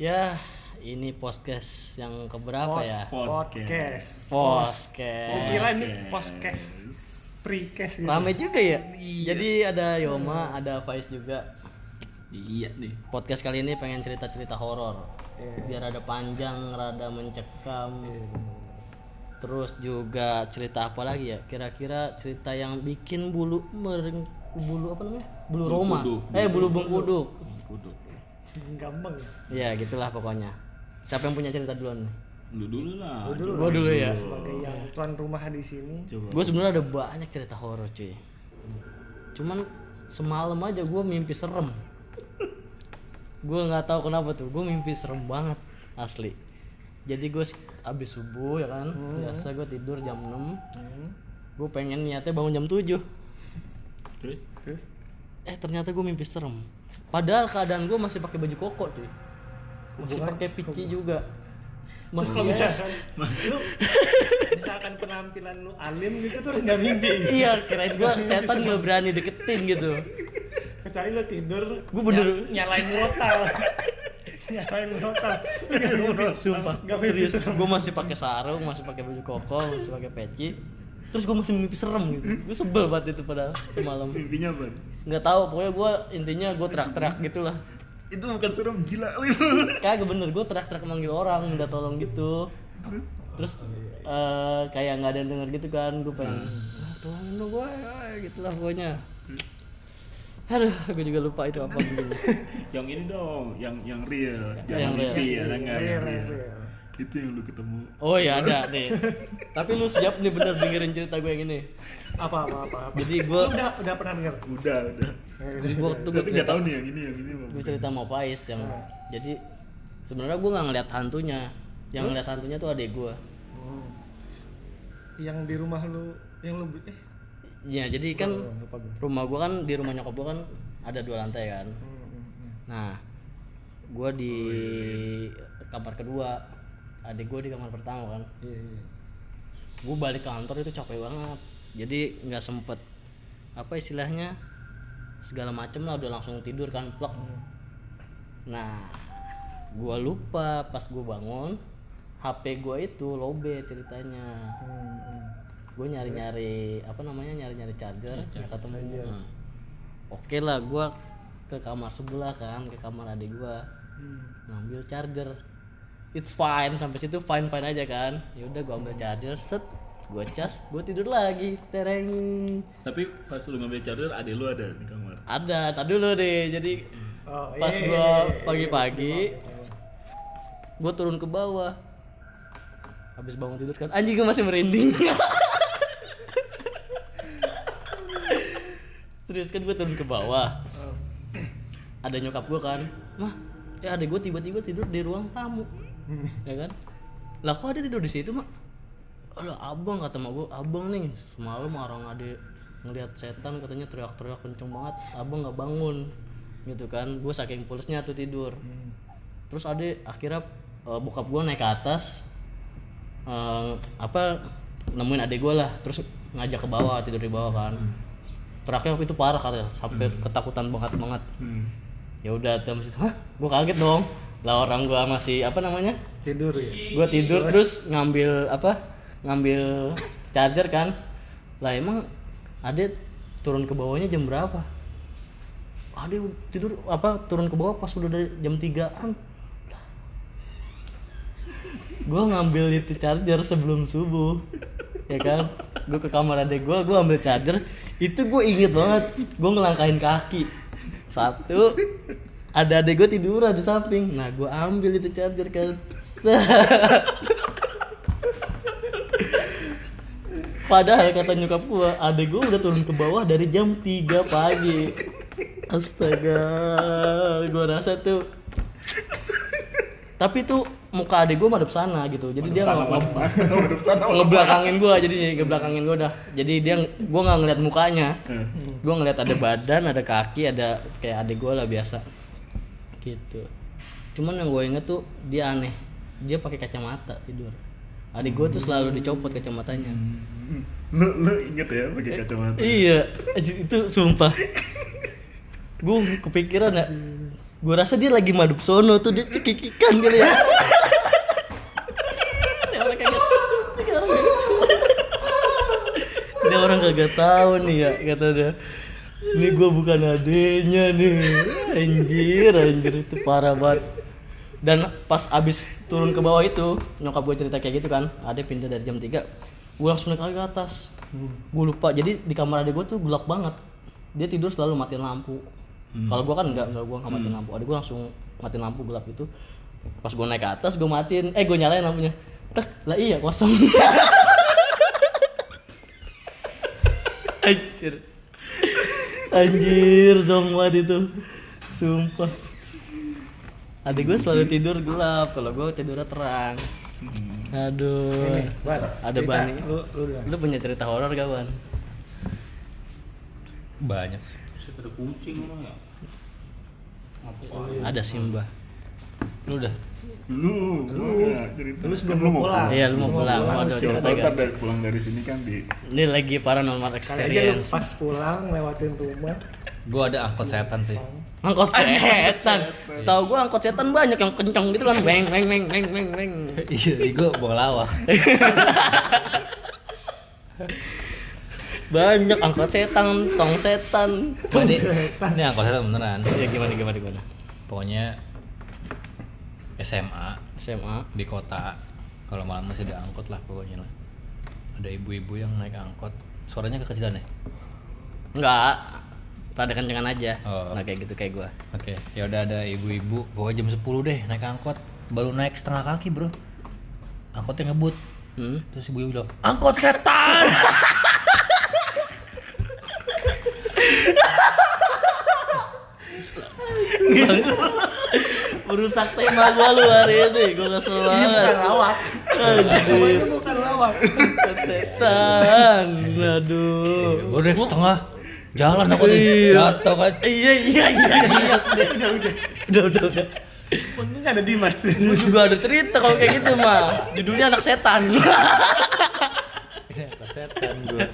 Ya, ini podcast yang keberapa ya? Podcast. Podcast. Kira ini podcast precast gitu. Rame juga ya? Jadi ada Yoma, ada Faiz juga. Iya nih. Podcast kali ini pengen cerita-cerita horor. Biar ada panjang, rada mencekam. Terus juga cerita apa lagi ya? Kira-kira cerita yang bikin bulu mereng bulu apa namanya? Bulu, Roma. kuduk. Eh, bulu bengkuduk. Kudu. Gampang. Ya, gitulah pokoknya. Siapa yang punya cerita duluan nih? Lu dulu lah. dulu Gua dulu ya. Sebagai yang tuan rumah di sini. Coba. Gue sebenarnya ada banyak cerita horor cuy. Cuman semalam aja gue mimpi serem. Gue nggak tahu kenapa tuh. Gue mimpi serem banget asli. Jadi gue abis subuh ya kan. Biasa gue tidur jam 6 Gue pengen niatnya bangun jam 7 Terus? Terus Eh ternyata gue mimpi serem. Padahal keadaan gue masih pakai baju koko cuy. Masih pakai pici juga. Terus Masih kalau misalkan lu misalkan penampilan lu alim gitu tuh nggak mimpi. iya kirain gue setan gak berani deketin gitu. Kecuali lu tidur Gua bener- ny- nyalain murotal. nyalain. Nggak mimpi. Sumpah, Nggak serius. Gue masih pakai sarung, masih pakai baju koko, masih pakai peci. Terus gue masih mimpi serem gitu. Gue sebel banget itu pada semalam. Mimpinya apa? Nggak tahu, pokoknya gue intinya gue teriak-teriak gitulah. Itu bukan serem gila. Kagak bener, gue teriak-teriak manggil orang, minta tolong gitu. Terus eh, kayak nggak ada yang denger gitu kan, gue pengen "Ah, tolongin dong gue, gitu lah pokoknya. Aduh, gue juga lupa itu apa yang ini dong, yang yang real. Yang Jangan real. mimpi ya, enggak yang Real, real. real. Itu yang lu ketemu. Oh ya ada nih. Tapi lu siap nih bener dengerin cerita gue yang ini. Apa apa apa. apa. Jadi Lu gue udah udah pernah denger? Udah, udah. Jadi gua tuh gue cerita, tahu nih yang ini, yang ini. Gue cerita sama Faiz yang jadi sebenarnya gue nggak ngeliat hantunya, yang ngeliat hantunya tuh adik gue. Hmm. Yang di rumah lu yang lu eh Ya jadi kan oh, lupa gue. rumah gue kan di rumah nyokap gue kan ada dua lantai kan. Hmm, hmm, hmm. Nah, gue di kamar kedua, adik gue di kamar pertama kan. Iya iya. Gue balik kantor itu capek banget, jadi nggak sempet apa istilahnya segala macem lah udah langsung tidur kan plek. Nah, gue lupa pas gue bangun, HP gue itu lobet ceritanya. Hmm, hmm. Gue nyari-nyari apa namanya nyari-nyari charger, nggak ketemu. Hmm. Oke lah, gue ke kamar sebelah kan, ke kamar adik gue Hmm. ngambil charger. It's fine sampai situ fine fine aja kan. Ya udah gue ambil charger, set, gue cas, gue tidur lagi, tereng. Tapi pas lu ngambil charger, adek lu ada di kamar. Ada, tak dulu deh. Jadi Oh, pas iya, gue iya, iya, iya. pagi-pagi, gue turun ke bawah. Habis bangun tidur kan, anjing gue masih merinding. Serius kan gue turun ke bawah. Oh. Ada nyokap gue kan, mah, ya ada gue tiba-tiba tidur di ruang tamu. ya kan? Lah kok ada tidur di situ mak? Alah abang kata mak gue, abang nih semalam orang ada ngelihat setan katanya teriak-teriak kenceng banget, abang nggak bangun, gitu kan? Gue saking pulsnya tuh tidur. Hmm. Terus ada akhirnya eh, bokap gue naik ke atas, eh, apa nemuin adik gue lah, terus ngajak ke bawah tidur di bawah kan. Teriaknya itu parah katanya, sampai ketakutan banget banget. Hmm. Ya udah terus itu, hah? Gue kaget dong. Lah orang gue masih apa namanya? Tidur ya. gue tidur terus ngambil apa ngambil charger kan. Lah emang Ade turun ke bawahnya jam berapa? Ade tidur apa turun ke bawah pas udah dari jam 3an gue ngambil itu charger sebelum subuh ya kan? Gue ke kamar adek gue gue ambil charger. Itu gue inget banget gue ngelangkain kaki. Satu ada adek gue tiduran di samping. Nah gue ambil itu charger kan. Padahal kata nyokap gue adek gue udah turun ke bawah dari jam 3 pagi. Astaga. Gue rasa tuh tapi tuh muka adek gue madep sana gitu. Jadi dia nge- nge- Udah sana. ngebelakangin gua jadi ngebelakangin gua dah. Jadi dia gua nggak ngeliat mukanya. Eh. gua ngeliat ada badan ada kaki ada kayak adik gua lah biasa gitu. Cuman yang gue inget tuh dia aneh. Dia pakai kacamata tidur. Adik gua tuh selalu dicopot kacamatanya. Lu lu inget ya pakai kacamata? iya. Itu sumpah. Gua kepikiran ya. Gue rasa dia lagi madep sono tuh dia cekikikan kali ya. Ini orang kagak Ini orang kagak tahu nih ya kata dia. Ini gue bukan adenya nih. Anjir, anjir itu parah banget. Dan pas abis turun ke bawah itu, nyokap gue cerita kayak gitu kan, ada pindah dari jam 3 Gue langsung naik lagi ke atas. Gue lupa, jadi di kamar adik gue tuh gelap banget. Dia tidur selalu matiin lampu. Kalau gue kan enggak, enggak gue nggak matiin lampu. Adik gue langsung matiin lampu gelap itu. Pas gue naik ke atas, gue matiin, eh gue nyalain lampunya. Tek, lah iya kosong. Anjir. Anjir, zong banget itu. Sumpah. Adik gue selalu tidur gelap, kalau gue tidurnya terang. Aduh. Wan, Ada cerita. Bani. Lu, lu. Lu punya cerita horor gak, Wan? Banyak sih. Ada kucing emang ya. Ada Simba. Lu udah. Lu, lu cerita. Lu sebelum Kan lu pulang. Iya, lu mau pulang. Mau ada cerita ntar dari pulang dari sini kan di Ini lagi paranormal aja experience. pas pulang lewatin rumah. Gue ada angkot setan sih. Angkot setan. Setahu gua angkot setan banyak yang kencang gitu kan. Beng beng beng beng beng beng. Iya, gue bawa lawak. Banyak angkot setan, tong setan. Cuma ini, ini angkot setan beneran. Ya gimana gimana gimana. Pokoknya SMA SMA. di kota. Kalau malam masih ada angkot lah pokoknya lah. Ada ibu-ibu yang naik angkot. Suaranya kekecilan ya? Enggak. Rada kencengan aja. Oh. Nah kayak gitu kayak gua. Oke, ya udah ada ibu-ibu. Pokoknya jam 10 deh naik angkot. Baru naik setengah kaki, Bro. Angkotnya ngebut. Hmm. Terus ibu bilang, "Angkot setan!" Merusak tema gua lu hari ini. Gua kesel banget. lawak. Anjir. bukan lawak. Angkot setan. Aduh. Baru naik setengah jalan aku nih. Iya. Jatuh kan. Iya iya iya iya. Udah udah udah udah udah. Untung ada Dimas. Gua juga ada cerita kalau kayak gitu mah. Judulnya anak setan. Angkot setan gua.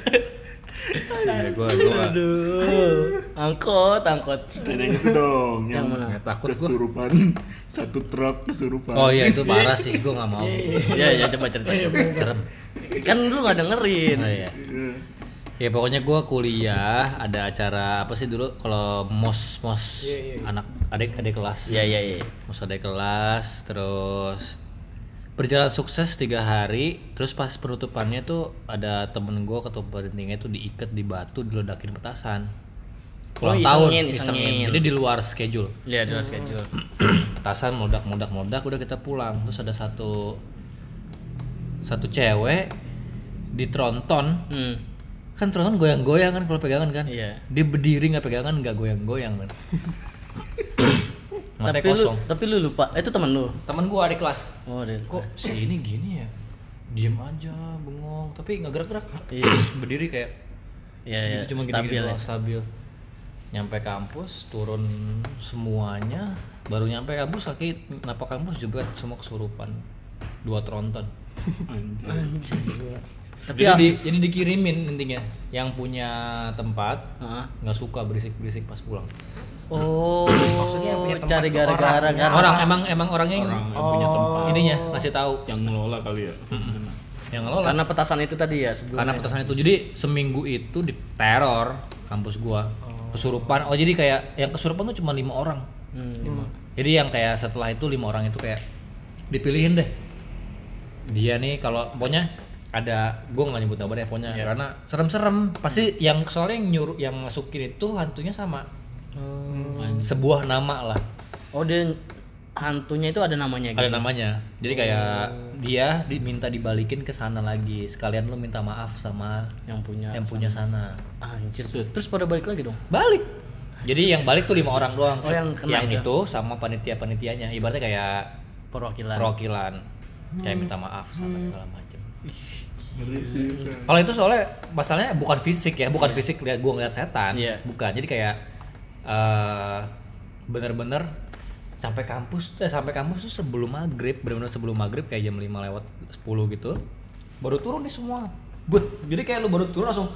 Iya, gua gua. Aduh. Angkot angkot. dan yang itu dong yang, Yang mana? Takut gua. kesurupan satu truk kesurupan Oh iya itu parah sih, gua nggak mau. Iya iya coba cerita. coba. Serem. Kan lu nggak dengerin. Oh iya. Iya. Ya pokoknya gua kuliah ada acara apa sih dulu kalau mos mos anak adik adik kelas. Iya iya iya. Mos adik kelas terus berjalan sukses tiga hari terus pas penutupannya tuh ada temen gua ketua pentingnya tuh diikat di batu diledakin petasan. Oh, Ulang tahun, isengin, isengin. Jadi di luar schedule. Iya di luar schedule. petasan meledak meledak meledak udah kita pulang terus ada satu satu cewek di tronton Hmm. kan tronton goyang-goyang kan kalau pegangan kan Iya. dia berdiri nggak pegangan nggak goyang-goyang kan matanya Tapi lu kosong tapi lu lupa. Eh, Itu teman lu. teman gua adik kelas Oh, deh. kok si ini gini ya diem aja bengong tapi nggak gerak-gerak Iya. berdiri kayak Iya iya. gitu cuma stabil gini-gini ya. doang, stabil nyampe kampus turun semuanya baru nyampe kampus kaki napak kampus juga semua kesurupan dua tronton Tapi jadi, ya. di- jadi dikirimin intinya yang punya tempat Heeh. nggak suka berisik berisik pas pulang Oh, Maksudnya yang punya tempat cari gara-gara kan. orang emang emang orangnya yang orang yang punya tempat. Ininya ngasih tahu. Yang ngelola kali ya. Yang ngelola. Karena petasan itu tadi ya sebelumnya. karena petasan itu. Jadi seminggu itu di teror kampus gua. Kesurupan. Oh jadi kayak yang kesurupan tuh cuma lima orang. Hmm, lima. jadi yang kayak setelah itu lima orang itu kayak dipilihin deh. Dia nih kalau pokoknya ada gua nggak nyebut nama deh pokoknya. Iya. karena serem-serem. Pasti yang soalnya yang nyuruh yang masukin itu hantunya sama sebuah nama lah. Oh, dia hantunya itu ada namanya gitu. ada namanya. Jadi kayak dia diminta dibalikin ke sana lagi. Sekalian lu minta maaf sama Yang punya. yang punya sana. Anjir. Terus pada balik lagi dong. balik. Jadi yang balik tuh lima orang doang. Oh, yang kena itu. itu sama panitia panitianya ibaratnya kayak Perwakilan. perwakilan. Kayak minta maaf sama segala macam kalau itu soalnya masalahnya bukan fisik ya. Bukan fisik lihat gua ngeliat setan. Iya. bukan. Jadi kayak eh bener-bener sampai kampus eh sampai kampus tuh sebelum maghrib bener-bener sebelum maghrib kayak jam 5 lewat 10 gitu baru turun nih semua. But jadi kayak lu baru turun langsung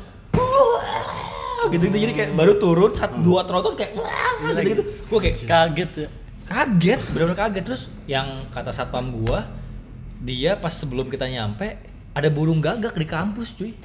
gitu gitu jadi kayak baru turun satu dua tronton kayak wah gitu gitu. Gua kayak Kaget ya. kaget benar-benar kaget. Terus yang kata satpam gua dia pas sebelum kita nyampe ada burung gagak di kampus cuy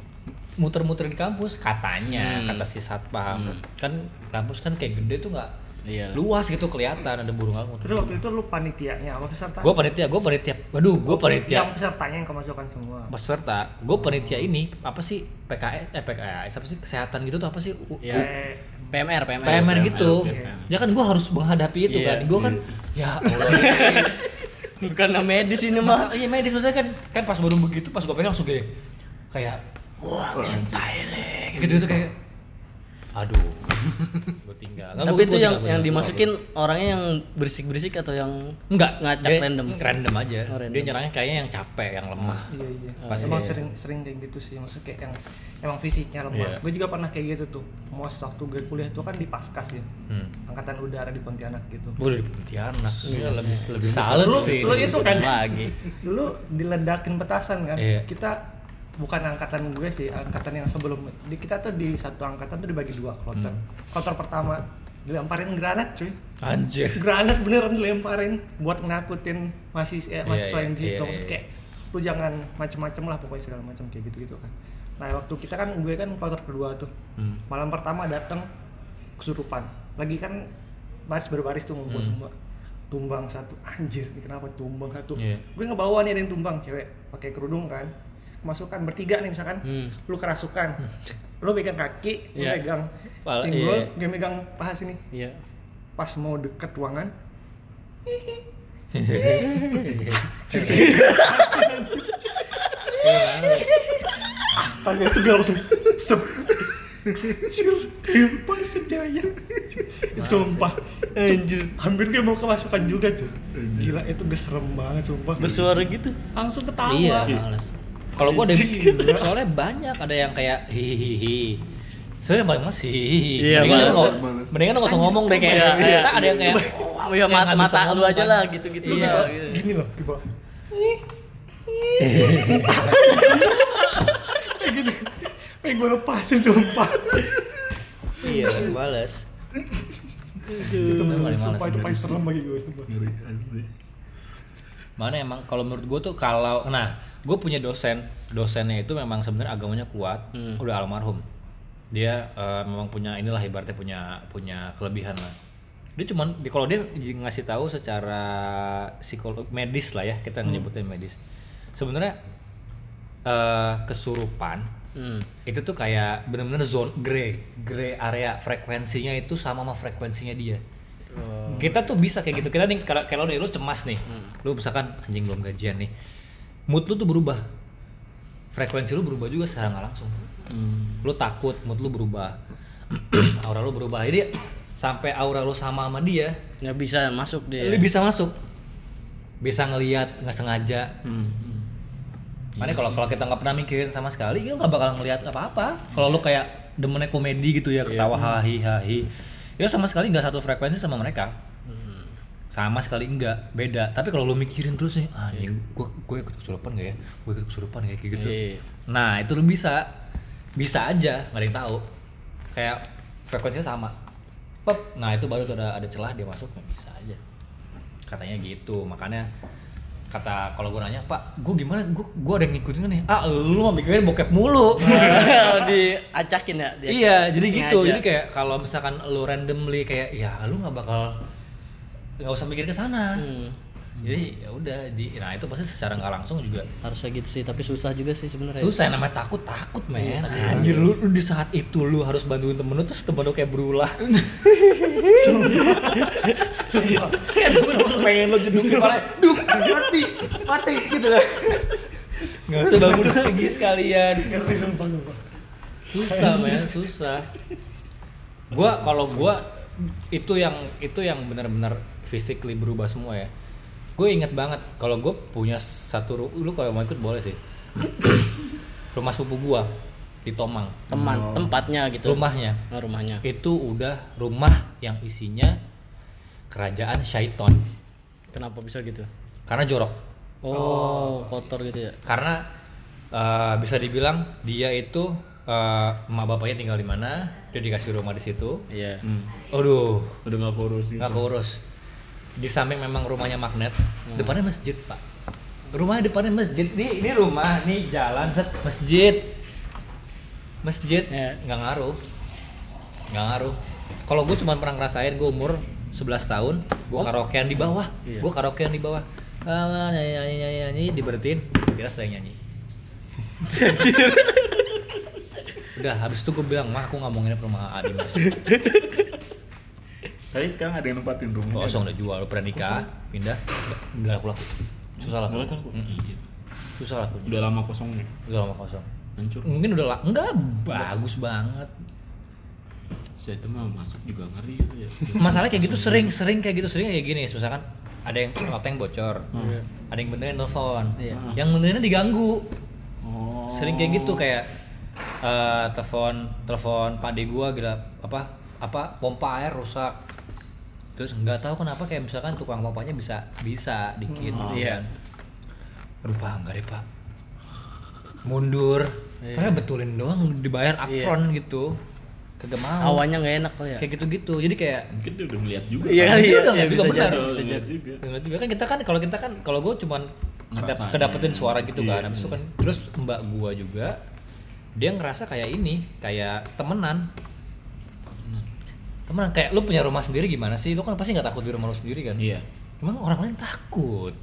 muter-muter di kampus katanya Hmm. kata si satpam kan kampus kan kayak gede tuh nggak Iya. luas gitu kelihatan ada burung gagak Terus waktu itu lu panitianya apa peserta? gue panitia gue panitia waduh gue Yang panitia pesertanya yang kemasukan semua. peserta gue panitia ini apa sih PKS eh PKS apa sih kesehatan gitu tuh apa sih U- Ya. Eh, PMR, PMR. PMR gitu PMR. ya kan gue harus menghadapi itu Iya. kan gue kan ya Allah. Bukan medis ini mah. Iya medis maksudnya kan kan pas baru begitu pas gue pegang langsung gini kayak wah ngentai nih gitu gitu kayak aduh gue tinggal Nggak, Tapi gua- itu gua yang yang dimasukin orangnya yang berisik-berisik atau yang enggak ngacak dia random? random aja Oh, random. dia nyerangnya kayaknya yang capek yang lemah Iya iya. Pas emang iya. sering sering kayak gitu sih maksudnya kayak yang emang fisiknya lemah. Iya. Gue juga pernah kayak gitu tuh. Mos waktu gue kuliah tuh kan di Paskas ya. hmm. Angkatan udara di Pontianak gitu. gue dari Pontianak Gila, lebih lebih Lu- salut sih lu itu kan lagi. dulu diledakin petasan kan. Iya. Kita bukan angkatan gue sih, angkatan yang sebelum di kita tuh di satu angkatan tuh dibagi dua kloter. Hmm. Kloter pertama dilemparin granat cuy. anjir Granat beneran dilemparin buat nakutin mahasiswa eh, mahasiswa iya, yang di iya, itu iya, Maksudnya iya. kayak lu jangan macem-macem lah pokoknya segala macam kayak gitu-gitu kan. Nah waktu kita kan gue kan kloter kedua tuh Hmm. malam pertama datang kesurupan lagi kan baris berbaris tuh ngumpul Hmm. semua tumbang satu anjir ini kenapa tumbang satu Iya. gue ngebawa nih ada yang tumbang cewek pakai kerudung kan masukan bertiga nih misalkan Hmm. lu kerasukan lu pegang kaki lu Iya. pegang Pala- pinggul iya. gue megang paha sini Iya. pas mau deket ruangan astaga itu gue langsung sep sih ceweknya sumpah anjir hampir gue mau kemasukan juga cuy gila itu gue serem banget sumpah Bersuara gitu. langsung ketawa iya males kalau gue ada soalnya banyak ada yang kayak hihihi Soalnya yang paling males hihihi Iya, mendingan, males. mendingan nggak usah ngomong deh kayak Iya, iya. kita ada yang kayak Oh ya mata, mata lu aja lah gitu-gitu. Iya. lah, gitu. gini loh di bawah kayak gini pengen gue lepasin sumpah iya males itu paling males sumpah itu paling serem bagi gue sumpah. Mana emang kalau menurut gue tuh kalau nah gue punya dosen dosennya itu memang sebenarnya agamanya kuat Hmm. udah almarhum. Dia eh, memang punya inilah ibaratnya punya punya kelebihan lah. Dia cuman di kalau dia ngasih tahu secara psikolog medis lah ya kita menyebutnya medis. Sebenarnya eh, kesurupan Hmm. itu tuh kayak bener-bener zone gray gray area frekuensinya itu sama sama frekuensinya dia Oh. kita tuh bisa kayak gitu kita nih kalau kalau lu cemas nih Hmm. lu misalkan anjing belum gajian nih mood lu tuh berubah frekuensi lu berubah juga secara nggak langsung Hmm. lu takut mood lu berubah aura lu berubah jadi sampai aura lu sama sama dia Nggak bisa masuk dia. lu bisa masuk bisa ngelihat nggak sengaja Hmm. Makanya kalau kalau kita nggak pernah mikirin sama sekali, kita nggak bakal ngelihat apa-apa. Kalau lu kayak demennya komedi gitu ya, ketawa hahi hahi, ya sama sekali nggak satu frekuensi sama mereka. Sama sekali enggak, beda. Tapi kalau lu mikirin terus nih, ah, anjing, gua gue ikut kesurupan gak ya? Gue ikut kesurupan ya? kayak gitu. Iya. Nah itu lu bisa, bisa aja, nggak ada yang tahu. Kayak frekuensinya sama. Pep. Nah itu baru tuh ada ada celah dia masuk, nggak bisa aja. Katanya gitu, makanya kata kalau gue nanya pak gue gimana gue gue ada yang ngikutin nih ah lu mah mikirin bokep mulu Diacakin ya dia. iya jadi gitu Sengaja. jadi kayak kalau misalkan lu randomly kayak ya lu nggak bakal nggak usah mikir ke sana Hmm. Jadi ya udah di nah itu pasti secara nggak langsung juga Harusnya gitu sih, tapi susah juga sih sebenarnya. susah namanya takut takut men. Anjir lu, lu di saat itu lu harus bantuin temen lu terus temen lu kayak berulah. Kayak temen lu pengen lu jeduk di kepala duk mati mati gitu kan nggak usah bangun lagi sekalian. Ngerti sumpah sumpah. Susah men susah. Gua kalau gua itu yang itu yang benar-benar physically berubah semua ya gue inget banget kalau gue punya satu ru- lu kalau mau ikut boleh sih rumah sepupu gua di Tomang Teman, tempatnya gitu. rumahnya Oh, rumahnya. itu udah rumah yang isinya kerajaan syaiton Kenapa bisa gitu? karena jorok Oh, kotor gitu ya. karena eh, bisa dibilang dia itu eh, emak bapaknya tinggal di mana dia dikasih rumah di situ Iya. Hmm. aduh Udah nggak kurus gitu. nggak keurus di samping memang rumahnya magnet depannya masjid pak. Rumahnya depannya masjid. Ini ini rumah nih jalan set masjid. Masjid Ya. nggak ngaruh. Nggak ngaruh. Kalau gue cuma pernah ngerasain gue umur 11 tahun gue karaokean di bawah. Iya. gue karaokean di bawah. Ah, nyanyi nyanyi nyanyi nyanyi diberhentiin kira saya nyanyi. Udah habis itu gue bilang mah aku nggak mau nginep rumah Adi mas Tapi sekarang ada yang nempatin rumahnya. kosong udah jual udah pernah nikah pindah nggak laku laku susah laku Nggak kan? Iya. susah laku Udah lama kosongnya. udah lama kosong Hancur. mungkin udah lah enggak bagus banget Saya itu mah masuk juga ngeri gitu ya. masalah kayak gitu sering sering kayak gitu sering kayak gini misalkan ada yang loteng bocor ada yang benerin telepon Iya. yang benerinnya diganggu Oh. sering kayak gitu kayak eh, telepon telepon pade gua gila apa apa pompa air rusak terus nggak tahu kenapa kayak misalkan tukang pompanya bisa bisa dikit gitu Iya. kan aduh pak enggak deh pak mundur Iya. Padahal betulin doang dibayar upfront gitu kagak mau Awalnya nggak enak kali ya. kayak gitu-gitu jadi kayak Mungkin dia udah ngeliat juga. Iya kan? Dia ya. udah ya, nggak bisa juga jadi, benar. bisa jadi. juga. Juga kan kita kan kalau kita kan kalau gue cuman kedap, Ngerasain. kedapetin suara gitu Iya. kan habis itu kan terus mbak gua juga dia ngerasa kayak ini kayak temenan temenan kayak lu punya rumah sendiri gimana sih lu kan pasti nggak takut di rumah lu sendiri kan Iya. emang orang lain takut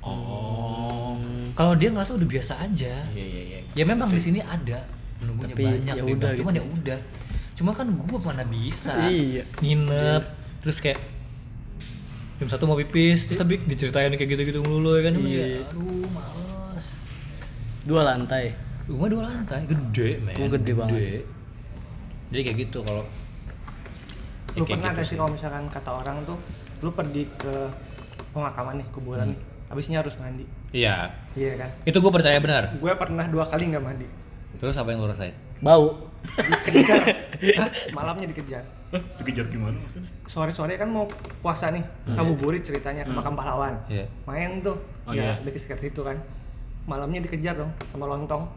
Oh. kalau dia ngerasa udah biasa aja Iya iya iya. ya memang di sini ada menunggunya Tapi banyak ya udah cuman gitu. ya udah cuma kan gua mana bisa Iya. nginep terus kayak jam satu mau pipis terus tapi diceritain kayak gitu-gitu melulu ya kan Cuman Iya. ya, aduh males Dua lantai. rumah dua lantai gede men gede banget. jadi kayak gitu kalau ya lu kayak pernah gitu sih kalau misalkan kata orang tuh lu pergi ke pemakaman nih kuburan nih abisnya harus mandi. Iya. Iya kan? Itu gue percaya benar. Gue pernah dua kali nggak mandi. Terus apa yang lo rasain? Bau. dikejar. Hah? malamnya dikejar. Hah, dikejar gimana maksudnya? sore-sore kan mau puasa nih ngabuburit ceritanya ke makam pahlawan. Iya. main tuh. Oh, ya iya. dekat sekitar situ kan. Malamnya dikejar dong sama lontong.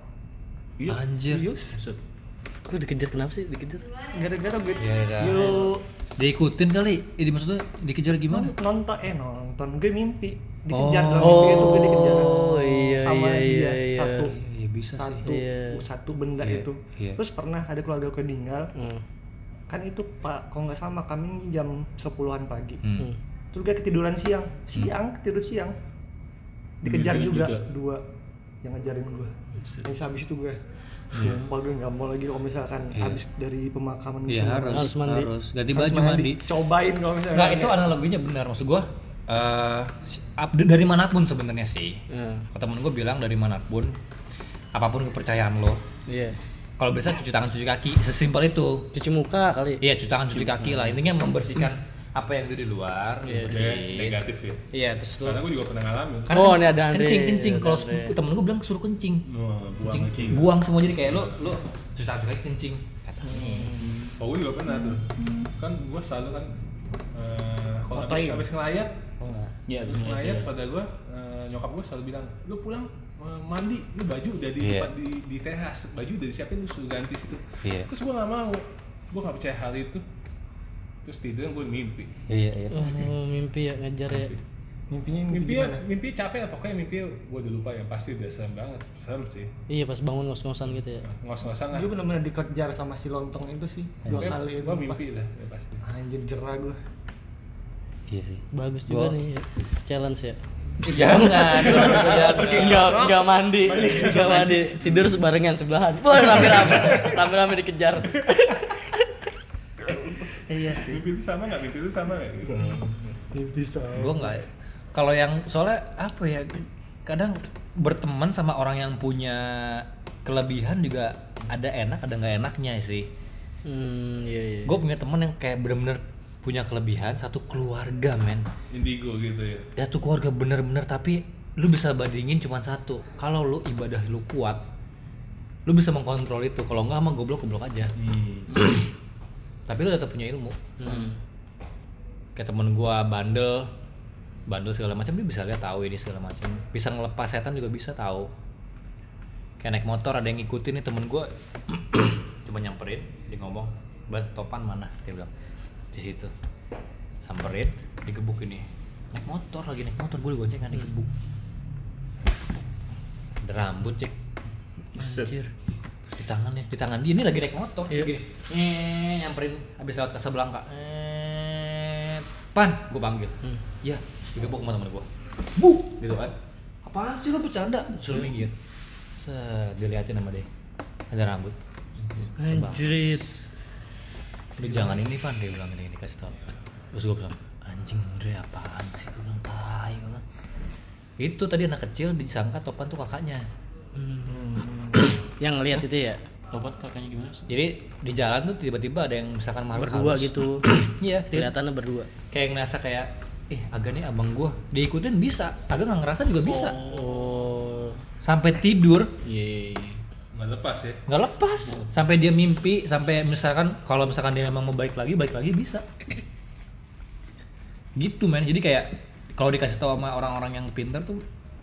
Iya. anjir. Serius Kok dikejar kenapa sih? Dikejar. gara-gara gue Iya, iya. yuk diikutin kali ini maksudnya dikejar gimana nonton eh nonton gue mimpi dikejar Oh. dalam mimpi itu gue dikejar Oh, iya, sama iya, dia iya, iya. satu Iya, bisa sih. satu Iya. satu benda Iya, itu iya. terus pernah ada keluarga gue meninggal Hmm. kan itu pak kalau nggak sama kami jam 10-an pagi Hmm. Hmm. terus gue ketiduran siang siang ketidur siang dikejar Dikejar juga, juga. dua yang ngejarin gue yang habis itu gue sumpah gue nggak mau lagi kalau misalkan Iya. habis dari pemakaman Iya harus, Harus mandi. harus ganti Harus baju mandi. cobain kalau misalkan Enggak itu ya. analoginya benar maksud gua. eh up- dari mana pun sebenarnya sih. Kalau temen gue bilang dari mana pun, apa pun kepercayaan lo, Iya. kalau bisa cuci tangan cuci kaki, sesimpel itu. Cuci muka kali. Iya cuci tangan cuci kaki lah, intinya membersihkan apa yang ada di luar. Iya. bersih. negatif ya Iya terus lo. karena gue juga pernah ngalamin Kan Oh, ken- ini ada Andre. kencing kencing kalau temen gue bilang suruh kencing. Wah, buang Kencing, lagi buang semua jadi kayak lo lo cuci kaki kencing. Kata oh gue juga pernah tuh kan gue selalu kan eh, kalau habis, habis ngelayat Oh, enggak. Iya, habis bisa. ngelayat saudara gue eh, nyokap gue selalu bilang lu pulang eh, mandi lu baju udah di Iya. tempat di, di teras baju udah disiapin lu suruh ganti situ Iya. terus gue gak mau gue gak percaya hal itu terus tidur gue mimpi Iya iya Oh, mimpi ya ngejar ya. mimpinya mimpi, mimpi gimana? mimpi capek lah pokoknya mimpi gue udah lupa yang pasti udah serem banget serem sih Iya pas bangun ngos-ngosan gitu ya. ngos-ngosan lah gue bener-bener dikejar sama si lontong itu sih dua kali itu gue mimpi lah ya pasti anjir jerah gue iya sih. Bagus juga Gua- nih ya. challenge ya. Jangan. Enggak enggak mandi. Enggak mandi. Tidur sebarengan sebelahan. Wah, rame-rame. Rame-rame dikejar. Iya sih. mimpi itu sama nggak? Mimpi itu sama nggak? Gitu mimpi sama. Gue nggak kalau yang soalnya apa ya kadang berteman sama orang yang punya kelebihan juga ada enak ada nggak enaknya sih. Hmm, iya iya. gue punya temen yang kayak bener-bener punya kelebihan satu keluarga men. Indigo gitu ya? Satu keluarga bener-bener tapi lu bisa bandingin cuma satu. Kalau lu ibadah lu kuat lu bisa mengkontrol itu. Kalau nggak sama goblok goblok aja. Hmm. tapi lu tetap punya ilmu. Hmm. kayak temen gua bandel bandel segala macam dia bisa lihat tahu ini segala macam. Bisa ngelepas setan juga bisa tahu. Kayak naik motor ada yang ngikutin nih temen gua. Cuma nyamperin dia ngomong ban topan mana? Dia bilang di situ. Samperin digebuk ini. Naik motor lagi naik motor gue digonceng kan dikebuk ada rambut cek Anjir. Di tangan ya di tangan. Dia ini lagi naik motor Iya. gini. Eh nyamperin habis lewat Casablanca eh pan gue panggil. Hmm. ya digebuk sama temen gue bu! Gitu kan. Apaan sih lo bercanda? Suruh minggir. Set diliatin sama dia. Ada rambut. Anjir. lu jangan ini Van dia bilang ini, ini kasih tau. Terus gue bilang anjing Andre apaan sih? Gue bilang tai itu tadi anak kecil disangka Topan tuh kakaknya Yang ngelihat itu ya Topan kakaknya gimana sih? jadi di jalan tuh tiba-tiba ada yang misalkan makhluk berdua halus. gitu. iya Kelihatannya berdua. kayak ngerasa kayak eh agak nih abang gua diikutin bisa agak nggak ngerasa juga bisa Oh. sampai tidur Iya. nggak lepas ya nggak lepas sampai dia mimpi sampai misalkan kalau misalkan dia memang mau balik lagi balik lagi bisa gitu men jadi kayak kalau dikasih tahu sama orang-orang yang pintar tuh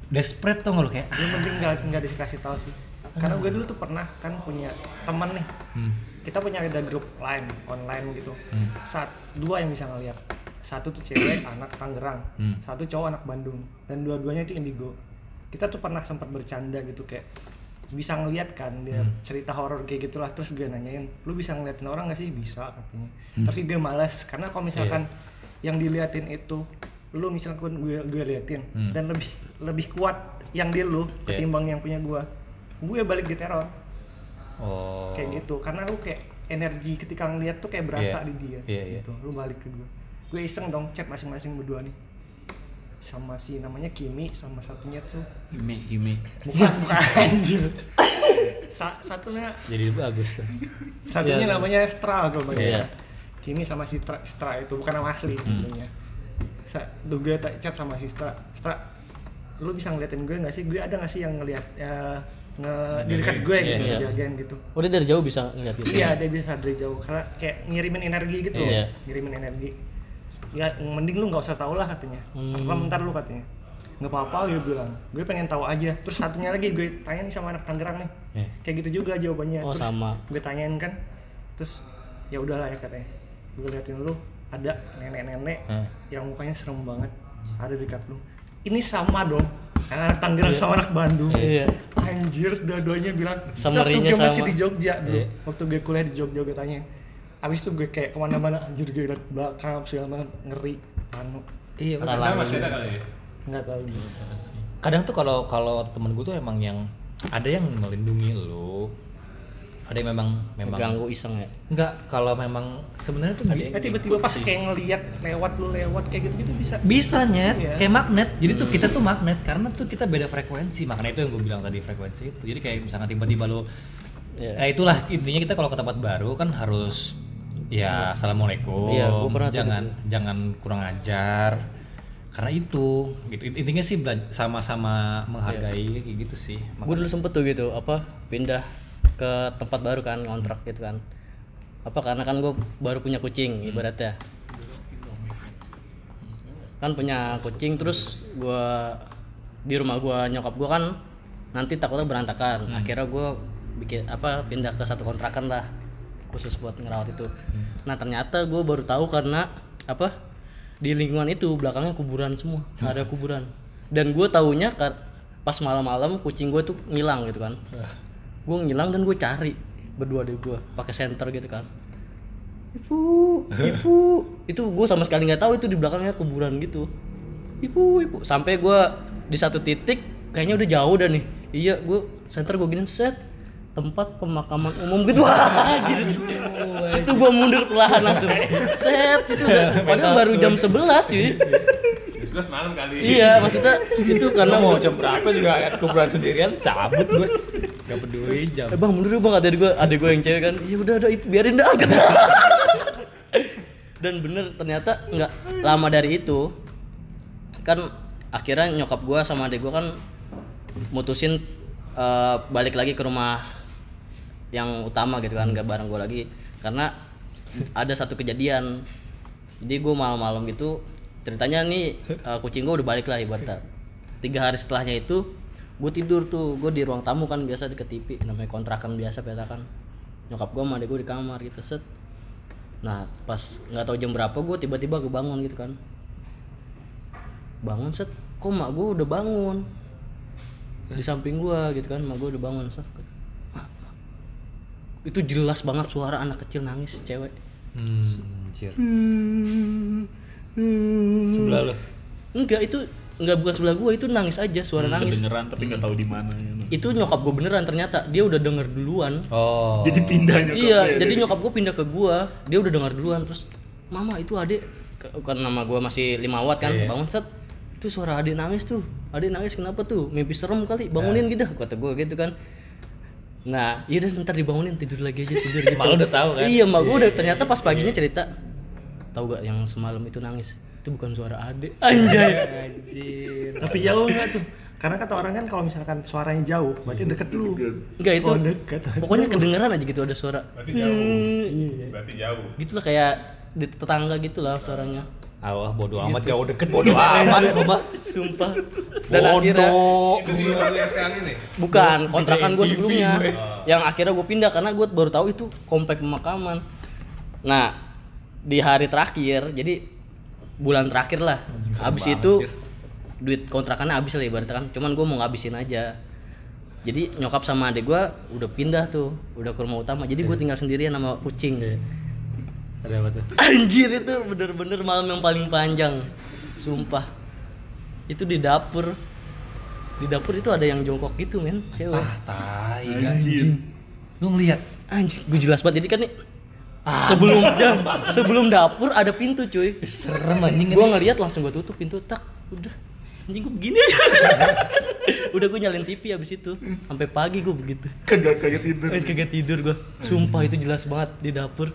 desperate tau nggak lo kayak lu mending nggak nggak dikasih tahu sih karena gue dulu tuh pernah kan punya teman nih hmm, kita punya ada grup lain online gitu Hmm. saat dua yang bisa ngeliat satu tuh cewek anak Tangerang Hmm. satu cowok anak Bandung dan dua-duanya itu indigo kita tuh pernah sempat bercanda gitu kayak bisa ngeliat kan dia Hmm. cerita horor kayak gitulah terus gue nanyain lu bisa ngeliatin orang gak sih bisa katanya Hmm. tapi gue malas karena kalau misalkan Iya. yang diliatin itu lu misalkan gue gue liatin Hmm. dan lebih lebih kuat yang di lu Iya. ketimbang yang punya gue gue balik di teror oh kayak gitu karena lu kayak energi ketika ngeliat tuh kayak berasa Iya. di dia Iya, iya. gitu lu balik ke gue gue iseng dong chat masing-masing berdua nih sama si namanya Kimi sama satunya tuh Hime, Hime. bukan bukan anjir Sa satunya jadi bagus tuh satunya Iya. namanya Stra kalau Iya. yeah. Kimi sama si Stra, Stra itu bukan nama asli Hmm. sebenarnya Sa tuh gue tak chat sama si Stra Stra lu bisa ngeliatin gue nggak sih gue ada nggak sih yang ngeliat ya, nge di dekat gue Iya, gitu iya. ngejagain gitu Oh dia dari jauh bisa ngeliat itu. Iya, dia bisa dari jauh karena kayak ngirimin energi gitu, Iya. ngirimin energi. Ya, mending lu nggak usah tahu lah katanya. Hmm. Serem ntar lu katanya. Nggak apa-apa dia bilang. Gue pengen tahu aja. Terus satunya lagi gue tanya nih sama anak Tangerang nih. Iya. Kayak gitu juga jawabannya. Oh, Terus sama. Gue tanyain kan. Terus ya udahlah ya katanya. Gue liatin lu ada nenek-nenek Hmm. yang mukanya serem banget ada dekat lu. Ini sama dong. Anak Tangerang sama anak Bandung. Iya. Anjir, dua-duanya bilang. Waktu gue masih sama. di Jogja dulu. Iya. Waktu gue kuliah di Jogja gue tanya. Abis itu gue kayak ke mana-mana anjir gue liat belakang segala banget ngeri. Anu. iya Salah. sama masih ada kali ya Nggak tahu. kadang tuh kalau kalau temen gue tuh emang yang ada yang melindungi lu ada yang memang memang Ganggu iseng ya. enggak kalau memang sebenarnya tuh ada Eh tiba-tiba pas kayak ngeliat lewat lu lewat kayak gitu-gitu bisa. bisa nyet Iya. kayak magnet. Jadi tuh kita tuh magnet karena tuh kita beda frekuensi. Makanya itu yang gue bilang tadi frekuensi itu. Jadi kayak misalnya tiba-tiba lo Iya. nah itulah. Intinya kita kalau ke tempat baru kan harus ya assalamualaikum. Iya, jangan gitu. jangan kurang ajar. Karena itu gitu. Intinya sih sama-sama menghargai kayak gitu sih. Gue dulu sempet tuh gitu apa pindah ke tempat baru kan kontrak gitu kan. Apa karena kan gue baru punya kucing ibaratnya. Kan punya kucing terus gua di rumah gua nyokap gua kan nanti takutnya berantakan. Akhirnya gua bikin apa pindah ke satu kontrakan lah khusus buat ngerawat itu. Nah ternyata gue baru tahu karena apa di lingkungan itu belakangnya kuburan semua ada kuburan dan gue taunya pas malam-malam kucing gue tuh ngilang gitu kan gue ngilang dan gue cari berdua deh gue pakai senter gitu kan. Ibu ibu. Itu gue sama sekali nggak tahu itu di belakangnya kuburan gitu. Ibu ibu. Sampai gue di satu titik kayaknya udah jauh dah nih. Iya gue senter gue gini set. Tempat pemakaman umum gitu. Wah gitu itu gue mundur perlahan langsung. Set itu udah- padahal baru jam 11 cuy Jelas malam kali. Iya maksudnya itu karena mau jam berapa juga lihat kuburan sendirian cabut gue gak peduli jam. Eh bang mundur ya bang ada gue ada gue yang cewek kan. Iya udah udah biarin dah kata. dan bener ternyata nggak lama dari itu kan akhirnya nyokap gue sama adik gue kan mutusin eh, balik lagi ke rumah yang utama gitu kan nggak bareng gue lagi. Karena ada satu kejadian. Jadi gue malam-malam gitu ceritanya nih eh, kucing gue udah balik lah ibaratnya. Tiga hari setelahnya itu gue tidur tuh. Gue di ruang tamu kan biasa deket TV namanya kontrakan biasa petakan nyokap gue sama adik gue di kamar gitu set. Nah pas nggak tahu jam berapa gue tiba-tiba kebangun gitu kan. Bangun set. Kok mak gue udah bangun? Di samping gua gitu kan mak gue udah bangun set. "Mak, mak." itu jelas banget suara anak kecil nangis cewek. Hmm, anjir. Sebelah lo. enggak itu enggak bukan sebelah gua itu nangis aja suara nangis Kedengeran tapi nggak tahu di mana. gitu. itu nyokap gue beneran ternyata dia udah denger duluan Oh. Jadi pindah nyokapnya iya ya, jadi nyokap gue pindah ke gua dia udah dengar duluan terus mama itu adik kan nama gua masih lima watt kan bangun set itu suara adik nangis tuh adik nangis kenapa tuh mimpi serem kali bangunin gitu kata gua gitu kan nah iya dan ntar dibangunin tidur lagi aja tidur gitu Mak lu udah tahu kan? iya mak gua udah ternyata pas paginya cerita tahu gak yang semalam itu nangis? Itu bukan suara adik. Anjay. Anjir. Tapi jauh nggak tuh? Karena kata orang kan kalau misalkan suaranya jauh, berarti deket lu. enggak itu deket. pokoknya kedengeran aja gitu ada suara. Berarti jauh. Hmm, Berarti jauh. gitulah kayak di tetangga gitulah suaranya. Ah, bodo amat jauh deket bodo amat gua mah. sumpah. Dan akhirnya Itu di sekarang ini. bukan kontrakan gue sebelumnya. yang akhirnya gue pindah karena gue baru tahu itu komplek pemakaman. Nah di hari terakhir jadi bulan terakhir lah. Habis itu duit kontrakannya habis lah ibaratnya kan. Cuman gue mau ngabisin aja. Jadi nyokap sama adik gue udah pindah tuh udah ke rumah utama. Jadi gue tinggal sendirian sama kucing. Ada apa tuh? Anjir itu bener-bener malam yang paling panjang. Sumpah. Itu di dapur. Di dapur itu ada yang jongkok gitu men. Cewek. Ah, tai anjing. Lu ngeliat? Anjir gue jelas banget. Jadi kan nih Sebelum sebelum dapur ada pintu cuy Serem anjing. Gue ngeliat langsung gue tutup pintu Tak udah Anjing gue begini aja Udah gue nyalain TV abis itu Sampai pagi gue begitu Kagak kagak tidur. Eh, kagak tidur gua. Sumpah itu jelas banget di dapur.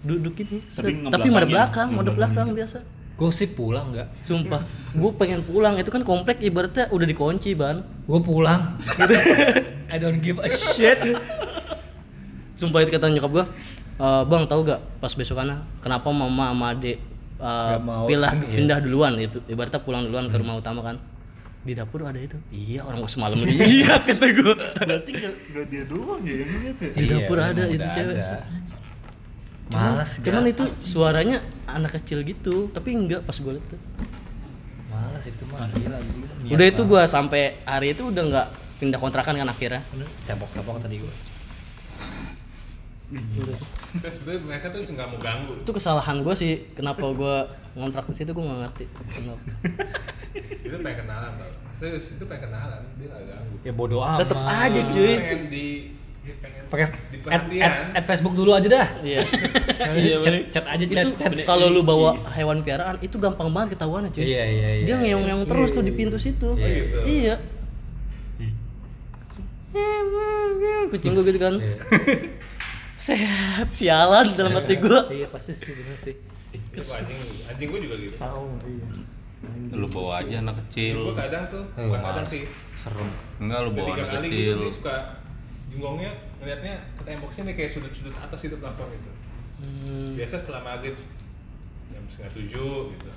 Duduk ini. Tapi Tapi mada ngebelakangin. belakang, mada belakang biasa. Gosip pulang nggak? Sumpah, gue pengen pulang. Itu kan komplek ibaratnya udah dikunci, Ban. Gue pulang. I don't give a shit. Sumpah itu kata nyokap gua, "Eh, Bang, tahu gak pas besokannya kenapa mama sama adik Gak mau, pindah iya. pindah duluan itu ibaratnya pulang duluan ke rumah utama kan. Di dapur ada itu. Iya, orang gua semalam lihat kata gua. Berarti nggak nggak dia doang ya yang lihat ya. Di dapur Iya, ada itu cewek. ada. Cuman, Malas cuman gak? itu suaranya anak kecil gitu, tapi enggak pas gue liat tuh. Malas itu mah gila gila. Niat udah itu gua sampai hari itu udah nggak pindah kontrakan kan akhirnya capok-capok tadi gue. Terus sebenarnya mereka tuh nggak mau ganggu. itu kesalahan gua sih kenapa gua ngontrak di situ gua nggak ngerti kenapa Itu pengen kenalan tau. Maksudnya itu pengen kenalan, dia nggak ganggu. Ya bodo amat. tetep aja cuy Pengen di Pakai di add, add, add Facebook dulu aja dah. iya Iya, chat, chat aja itu chat, chat. kalau lu bawa hewan piaraan itu gampang banget ketahuannya cuy Iya iya iya. dia ngeong-ngeong terus tuh di pintu situ Iya, gitu. iya kucing gua gitu kan Iya. sehat sialan dalam hati gua Iya pasti sih bener sih. Anjing, anjing gue juga gitu. Saung, iya. lu bawa aja anak kecil Gue kadang tuh, Eh, bukan kadang sih. Serem. enggak lu bawa tiga anak kali kecil gitu suka junggongnya ngeliatnya ke tembok sini kayak sudut-sudut atas itu plafon gitu. Hmm, Biasa setelah maghrib jam setengah tujuh gitu.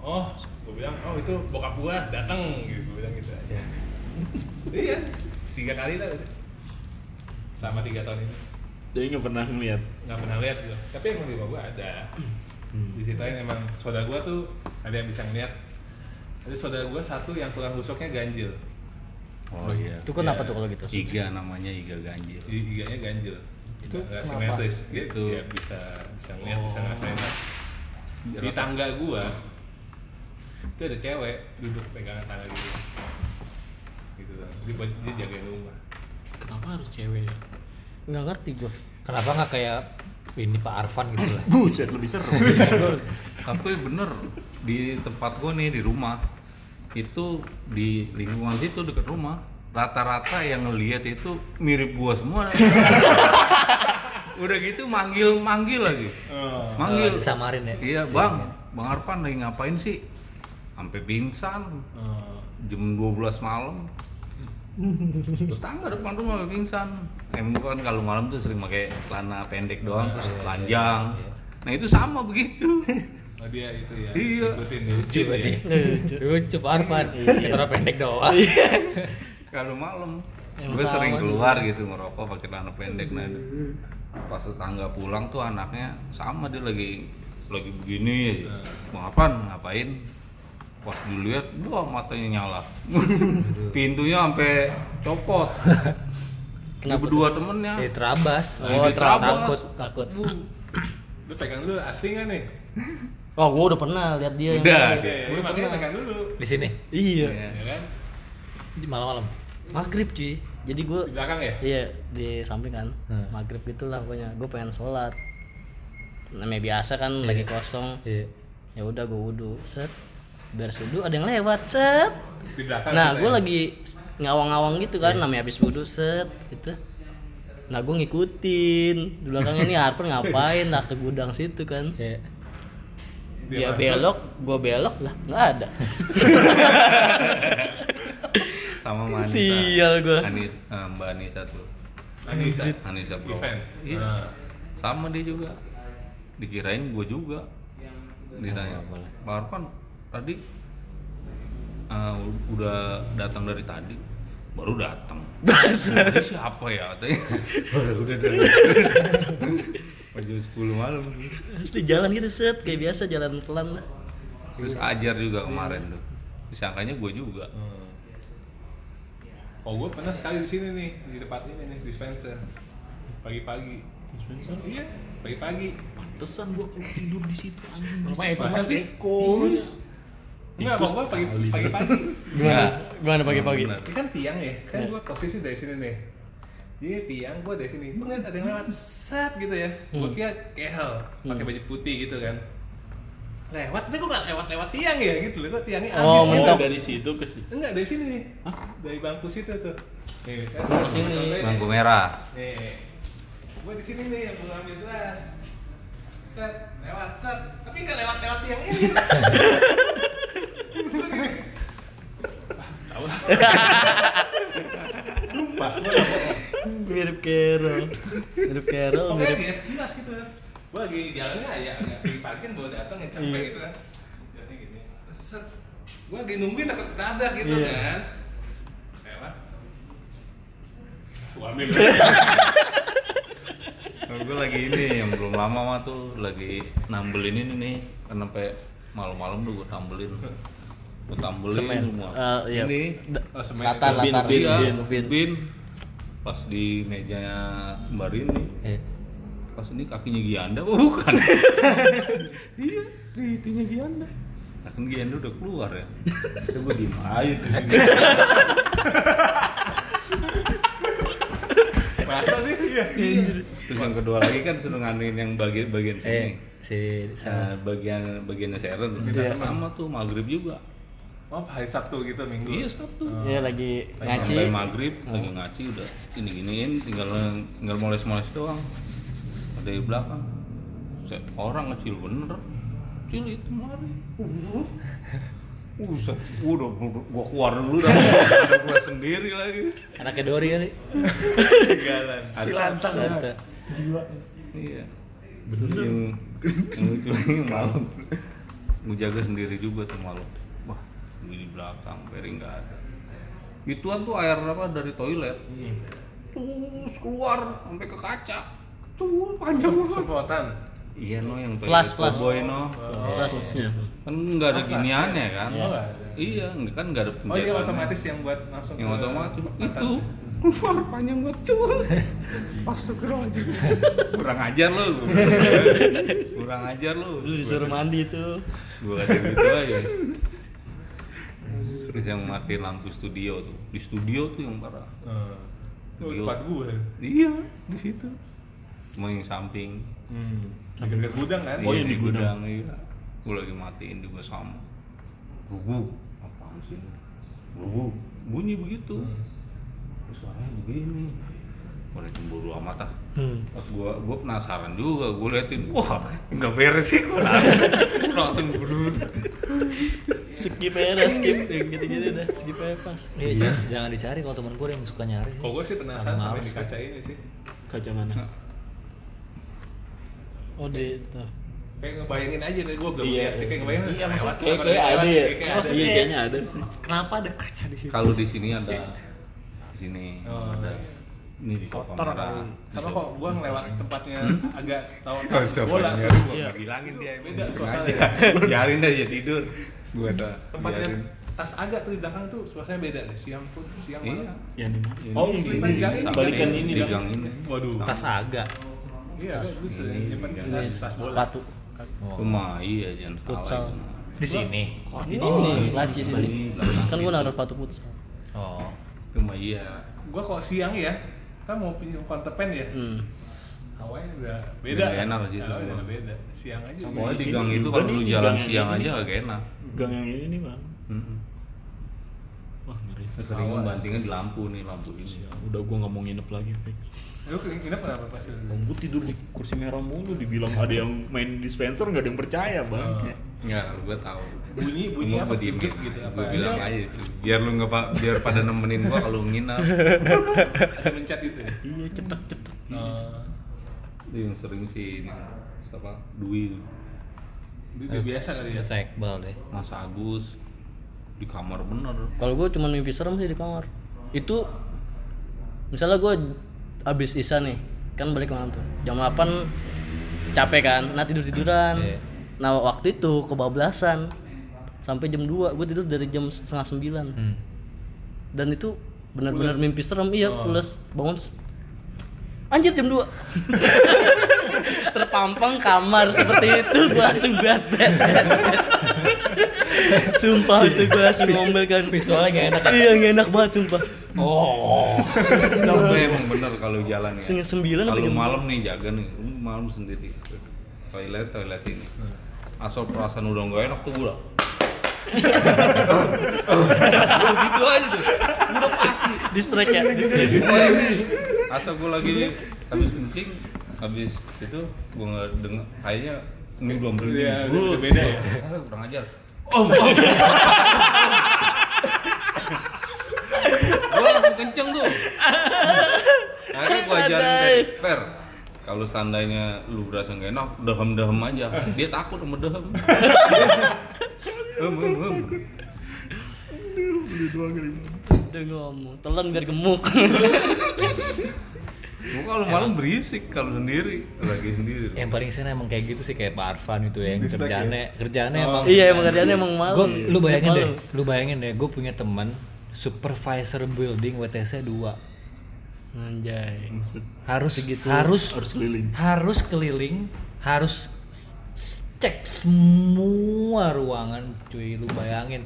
Oh, gue bilang, oh itu bokap gua datang gitu, gue bilang gitu aja. iya, tiga kali lah udah. Selama tiga tahun ini Jadi nggak pernah ngeliat. nggak pernah lihat gitu. Tapi emang di rumah gua ada. Di situ emang saudara gua tuh ada yang bisa ngeliat. Jadi saudara gua satu yang tulang rusuknya ganjil. oh iya itu kenapa Iya. tuh kalau gitu iga namanya iga ganjil Jadi giganya ganjil. Itu nggak simetris. Dia, Itu. dia bisa bisa ngeliat, bisa Oh. ngerasain. Di tangga gua itu ada cewek duduk pegangan tangga gitu. Gitu. Dia, dia jagain rumah. Kenapa harus cewek ya? Nggak ngerti gua. Kenapa nggak kayak ini Pak Arfan gitu lah? Buset lebih seru. tapi bener di tempat gua nih di rumah itu di lingkungan situ dekat rumah rata-rata yang ngelihat itu mirip gua semua. Udah gitu manggil manggil lagi manggil. Disamarin ya. iya bang. Bang Arpan lagi ngapain sih? Sampai pingsan. Oh. jam 12 malam tetangga depan rumah pingsan em gua kan kalau malam tuh sering pakai celana pendek doang terus telanjang nah itu sama begitu Oh dia itu ya. Iya. Ikutin ya. Lucu Jin ya. berarti. lucu Lucu Pak Arfan. Cara pendek doang. kalau malam gue sering sih. keluar gitu ngerokok pakai celana pendek nah pas tetangga pulang tuh anaknya sama dia lagi lagi begini Nah. mau apa ngapain pas dilihat wah matanya nyala pintunya sampai copot Dia Kenapa berdua temennya Eh terabas. Oh, terabas. takut. takut Lu pegang dulu asli nggak nih? oh gua udah pernah lihat dia Udah, kayak- Oke, gua udah makanya pernah pegang dulu. Di sini. iya Iya. Ya kan? Di malam-malam. maghrib cuy jadi gua Di belakang ya? iya di samping kan Hmm. maghrib gitulah pokoknya gue pengen sholat namanya biasa kan lagi kosong Iya. ya udah gue wudhu set beres wudhu ada yang lewat set. Di belakang. nah gue ya? lagi ngawang-ngawang gitu kan namanya habis wudhu set gitu. Nah gue ngikutin. Di belakangnya ini Harper ngapain? Lah ke gudang situ kan. Iya. dia, masuk. belok gue belok lah nggak ada. Sama Mbak Anissa sial gue Ani, eh, Mbak Anissa tuh. Anissa. Anissa bro iya. Nah. sama dia juga. Dikirain gue juga. Ditanya Pak Arfan tadi eh, udah datang dari tadi baru datang Ini siapa ya katanya udah dari jam 10 malam Pasti jalan gitu set kayak biasa jalan pelan lah terus ajar juga kemarin tuh disangkanya gue juga Hmm. Oh, gue pernah sekali di sini nih, di tempat ini nih, dispenser. Pagi-pagi. Iya, pagi-pagi. pantesan gue tidur di situ anjing Rumah itu Masa mah sih? tikus. Enggak, kok gue pagi, pagi-pagi. gimana gimana pagi-pagi Benar. Ini kan tiang ya, kan gue posisi dari sini nih. Jadi tiang gue dari sini, gue ngeliat ada yang lewat set gitu ya. Gue kira kehel, pakai baju putih gitu kan. Lewat, tapi gue gak lewat-lewat tiang ya gitu loh, kok tiangnya Oh, habis gitu. mentok. dari situ ke situ. Enggak, dari sini nih. Dari bangku situ tuh. Nih, kan ke sini. bangku merah Nih, gue di sini nih yang belum ambil gelas. Set, lewat set, tapi nggak lewat-lewat tiang ini. Sumpah, mirip Carol mirip Carol Pokoknya mirip di sekilas gitu kan. Gue lagi jalannya ya agak pagi-pagi kan baru datang yang capek gitu kan. Jadi gini, set. Gue lagi nungguin takut ketabrak gitu Iya. kan. Lewat. Gue ambil. gue lagi ini yang belum lama mah tuh lagi nambelin ini nih kan sampai malam-malam tuh gue tambelin gue tambelin Semen. semua Eh, iya. ini Oh, semen. latar Bin, latar bin, bin, bin. bin. pas di mejanya Mbak Rini Eh, pas ini kakinya Gianda oh, bukan iya di itunya Gianda nah, kan Gianda udah keluar ya itu gue diem aja tuh Masa sih? Iya. terus yang kedua lagi kan suruh ngandelin yang bagian bagian sini eh si Nah, bagian bagiannya Sharon Iya. sama tuh maghrib juga Oh, hari Sabtu gitu, Minggu. iya Sabtu Iya lagi ngaci. sampai maghrib lagi ngaci udah gini giniin tinggal tinggal moles moles doang ada di belakang Set, orang kecil bener kecil itu lari Buset, gua udah gua keluar dulu dah, gua sendiri lagi. Anaknya Dori kali. Galan. Si lantang. Jiwa. Iya. Yang, yang lucu lagi malam. Gua jaga sendiri juga tuh malam. Di belakang, Peri nggak ada. Ituan tuh air apa dari toilet. Terus keluar sampai ke kaca. Tuh panjang banget. Semprotan. Iya no yang toilet Plus, plus. boy no. Plusnya. Kan nggak ada Oh, giniannya kan. Oh. Iya, nggak- kan nggak ada Oh, penjagaannya. otomatis yang buat langsung yang otomatis itu keluar panjang banget cuy pas tuh kurang ajar lu kurang ajar lu Lu disuruh mandi tuh. gua kata gitu aja terus yang matiin lampu studio tuh di studio tuh yang parah. Oh, Studio. tempat gue. iya di situ cuma yang samping Hmm. Dekat gudang kan? iya, di gudang iya gua lagi matiin juga sama rubuh apaan sih rubuh bunyi begitu Hmm. Suaranya begini Udah cemburu amat ah Hmm. Pas gua, gua penasaran juga, gua liatin, wah nggak beres sih gua langsung berdua Skip aja dah, skip yang gitu-gitu dah, skip aja pas. Iya, jangan, jangan dicari kalau temen gue yang suka nyari. Kok gue sih penasaran males di kaca ini sih. Kaca mana? Oh di itu. Kayak ngebayangin aja deh, gue belum Iya. lihat sih kayak ngebayangin. Iya, maksudnya lewat, kayak kayak ada ya. kayak kayak ada. Iya, kayaknya ada. Kenapa ada kaca di situ? Kalau di sini ada di sini Oh. ada ini di Kotor kali. Di Sama kok gue ngelewat tempatnya agak tahu Oh, sofa bola. gua Iya. nggak bilangin dia Beda suasana Sengaja. biarin dia tidur Gua ada Tempatnya biarin. tas agak tuh di belakang tuh suasananya beda deh. Siang pun, siang Iya. malam. Yang di mana? Oh, Ini, ini, ini, di gang ini. Balikan ini. di gang ini. Waduh. Tas agak. Iya, gue nyimpen gang. tas, bola. sepatu Rumah iya jangan Futsal. Di sini. ini nih laci sini kan gua situ. naruh sepatu futsal Oh. Rumah iya. Gua kalau siang ya, kita mau punya counter pen ya. hmm. Hawanya udah beda. Udah enak aja. Ah, udah beda. Siang aja. Pokoknya di sini. gang itu kalau lu jalan siang aja agak enak. Gang yang ini nih bang. Mm-mm. Wah ngeri. Sering bantingnya di lampu nih lampu ini. Ya, udah gua nggak mau nginep lagi, Fik. Lu nginep kenapa pas itu? Gue tidur di kursi merah mulu, dibilang ada yang main dispenser nggak ada yang percaya bang. Ya, gue tahu. Bunyi bunyi apa? Cek gitu apa? Gue bilang aja itu. Biar lu nggak biar pada nemenin gua kalau nginap. Ada mencet itu ya. Iya cetak cetak. Oh. Itu yang sering sih ini siapa? Dwi, udah biasa kali ya. Cek bal deh. Mas Agus di kamar bener. kalau gua cuma mimpi serem sih di kamar itu misalnya gua abis isa nih kan balik malam tuh jam 8 capek kan nah tidur tiduran Iya. Nah waktu itu kebablasan sampai jam 2 gue tidur dari jam setengah sembilan Hmm. dan itu benar-benar mimpi serem iya plus bangun anjir jam 2 terpampang kamar seperti itu gue langsung bad bad, bad, bad. sumpah itu gue langsung ngomel kan visualnya gak enak. iya gak enak banget sumpah Oh. Tapi emang bener kalau jalan ya. Setengah sembilan Kalau malam nih jaga nih, malam sendiri. Toilet toilet ini. Asal perasaan udah nggak enak tuh gua. Udah gitu aja tuh. Udah pasti. distrek ya Asal gua lagi habis kencing, habis itu gua nggak dengar kayaknya ini belum berhenti. Udah- udah beda ya. Kurang ajar. Oh, Gua langsung kenceng tuh. Akhirnya gua ajarin kayak Per. Kalau seandainya lu berasa nggak enak, dehem-dehem aja. Dia takut sama dehem. Hem, hem, hem. udah ngomong telan biar gemuk Gua kalau malam berisik kalau sendiri, lagi sendiri. Yang paling sering emang kayak gitu sih kayak Pak Arfan itu yang Distract kerjaannya kerjaannya Oh. emang iya emang kerjaannya emang malu Gue lu bayangin deh, lu bayangin deh, gue punya teman supervisor building WTC 2 anjay harus Segitu. harus Harus keliling. harus keliling harus cek semua ruangan cuy lu bayangin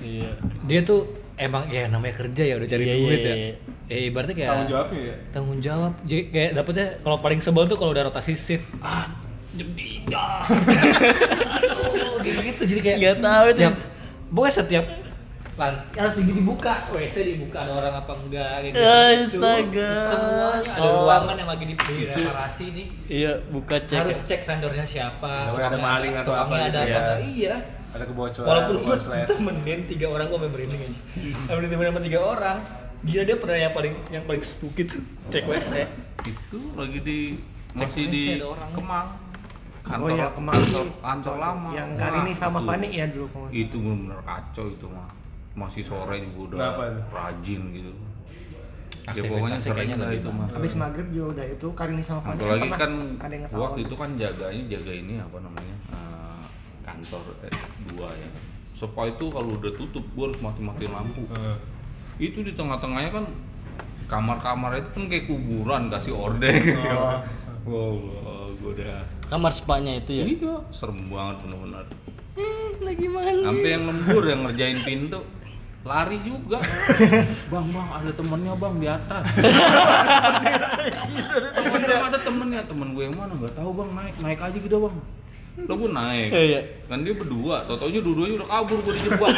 iya dia tuh emang ya namanya kerja ya udah cari Iya, duit iya, ya iya. eh ibaratnya kayak Tanggung jawabnya ya. tanggung jawab jadi kayak dapetnya kalau paling sebel tuh kalau udah rotasi shift ah jam tiga aduh gitu gitu jadi kayak Nggak tahu itu. tiap pokoknya setiap lan harus di- dibuka WC dibuka ada orang apa enggak gitu Astaga. semuanya ada Kelar. ruangan yang lagi di di reparasi nih iya buka cek harus ya. cek vendornya siapa ada tukangnya- maling atau apa ada gitu apa ya. enggak. iya Ada kebocoran. walaupun gue temenin tiga orang gue sampai merinding aja sampai ditemenin sama tiga orang dia dia pernah yang paling yang paling spooky tuh cek WC Itu lagi di Cek masih di ada orang. Kemang. Kantor, oh ya kemarin kantor, kantor lama. yang Wah, Karini sama Fani ya dulu Itu benar kacau itu mah. Masih sore juga udah Kenapa rajin gitu. Ya pokoknya sering kayaknya lah itu mah. habis maghrib juga udah itu Karini sama Apalagi pernah kan ada yang ketahuan. waktu itu kan jaganya jaga ini apa namanya eh, kantor eh, dua ya. Sopa itu kalau udah tutup gua harus mati-matiin lampu. Heeh. Itu di tengah-tengahnya kan kamar-kamar itu kan kayak kuburan kasih orde gitu. Oh. Wow, gua udah kamar spanya itu ya Iya, serem banget benar-benar. Eh, lagi mana Sampai yang lembur yang ngerjain pintu lari juga. bang, bang, ada temennya bang di atas. temennya ada temennya, temen gue yang mana? Nggak tahu bang. Naik, naik aja gitu bang. Lo gue naik, Iya. kan dia berdua, tau taunya dua-duanya udah kabur gue dijebak.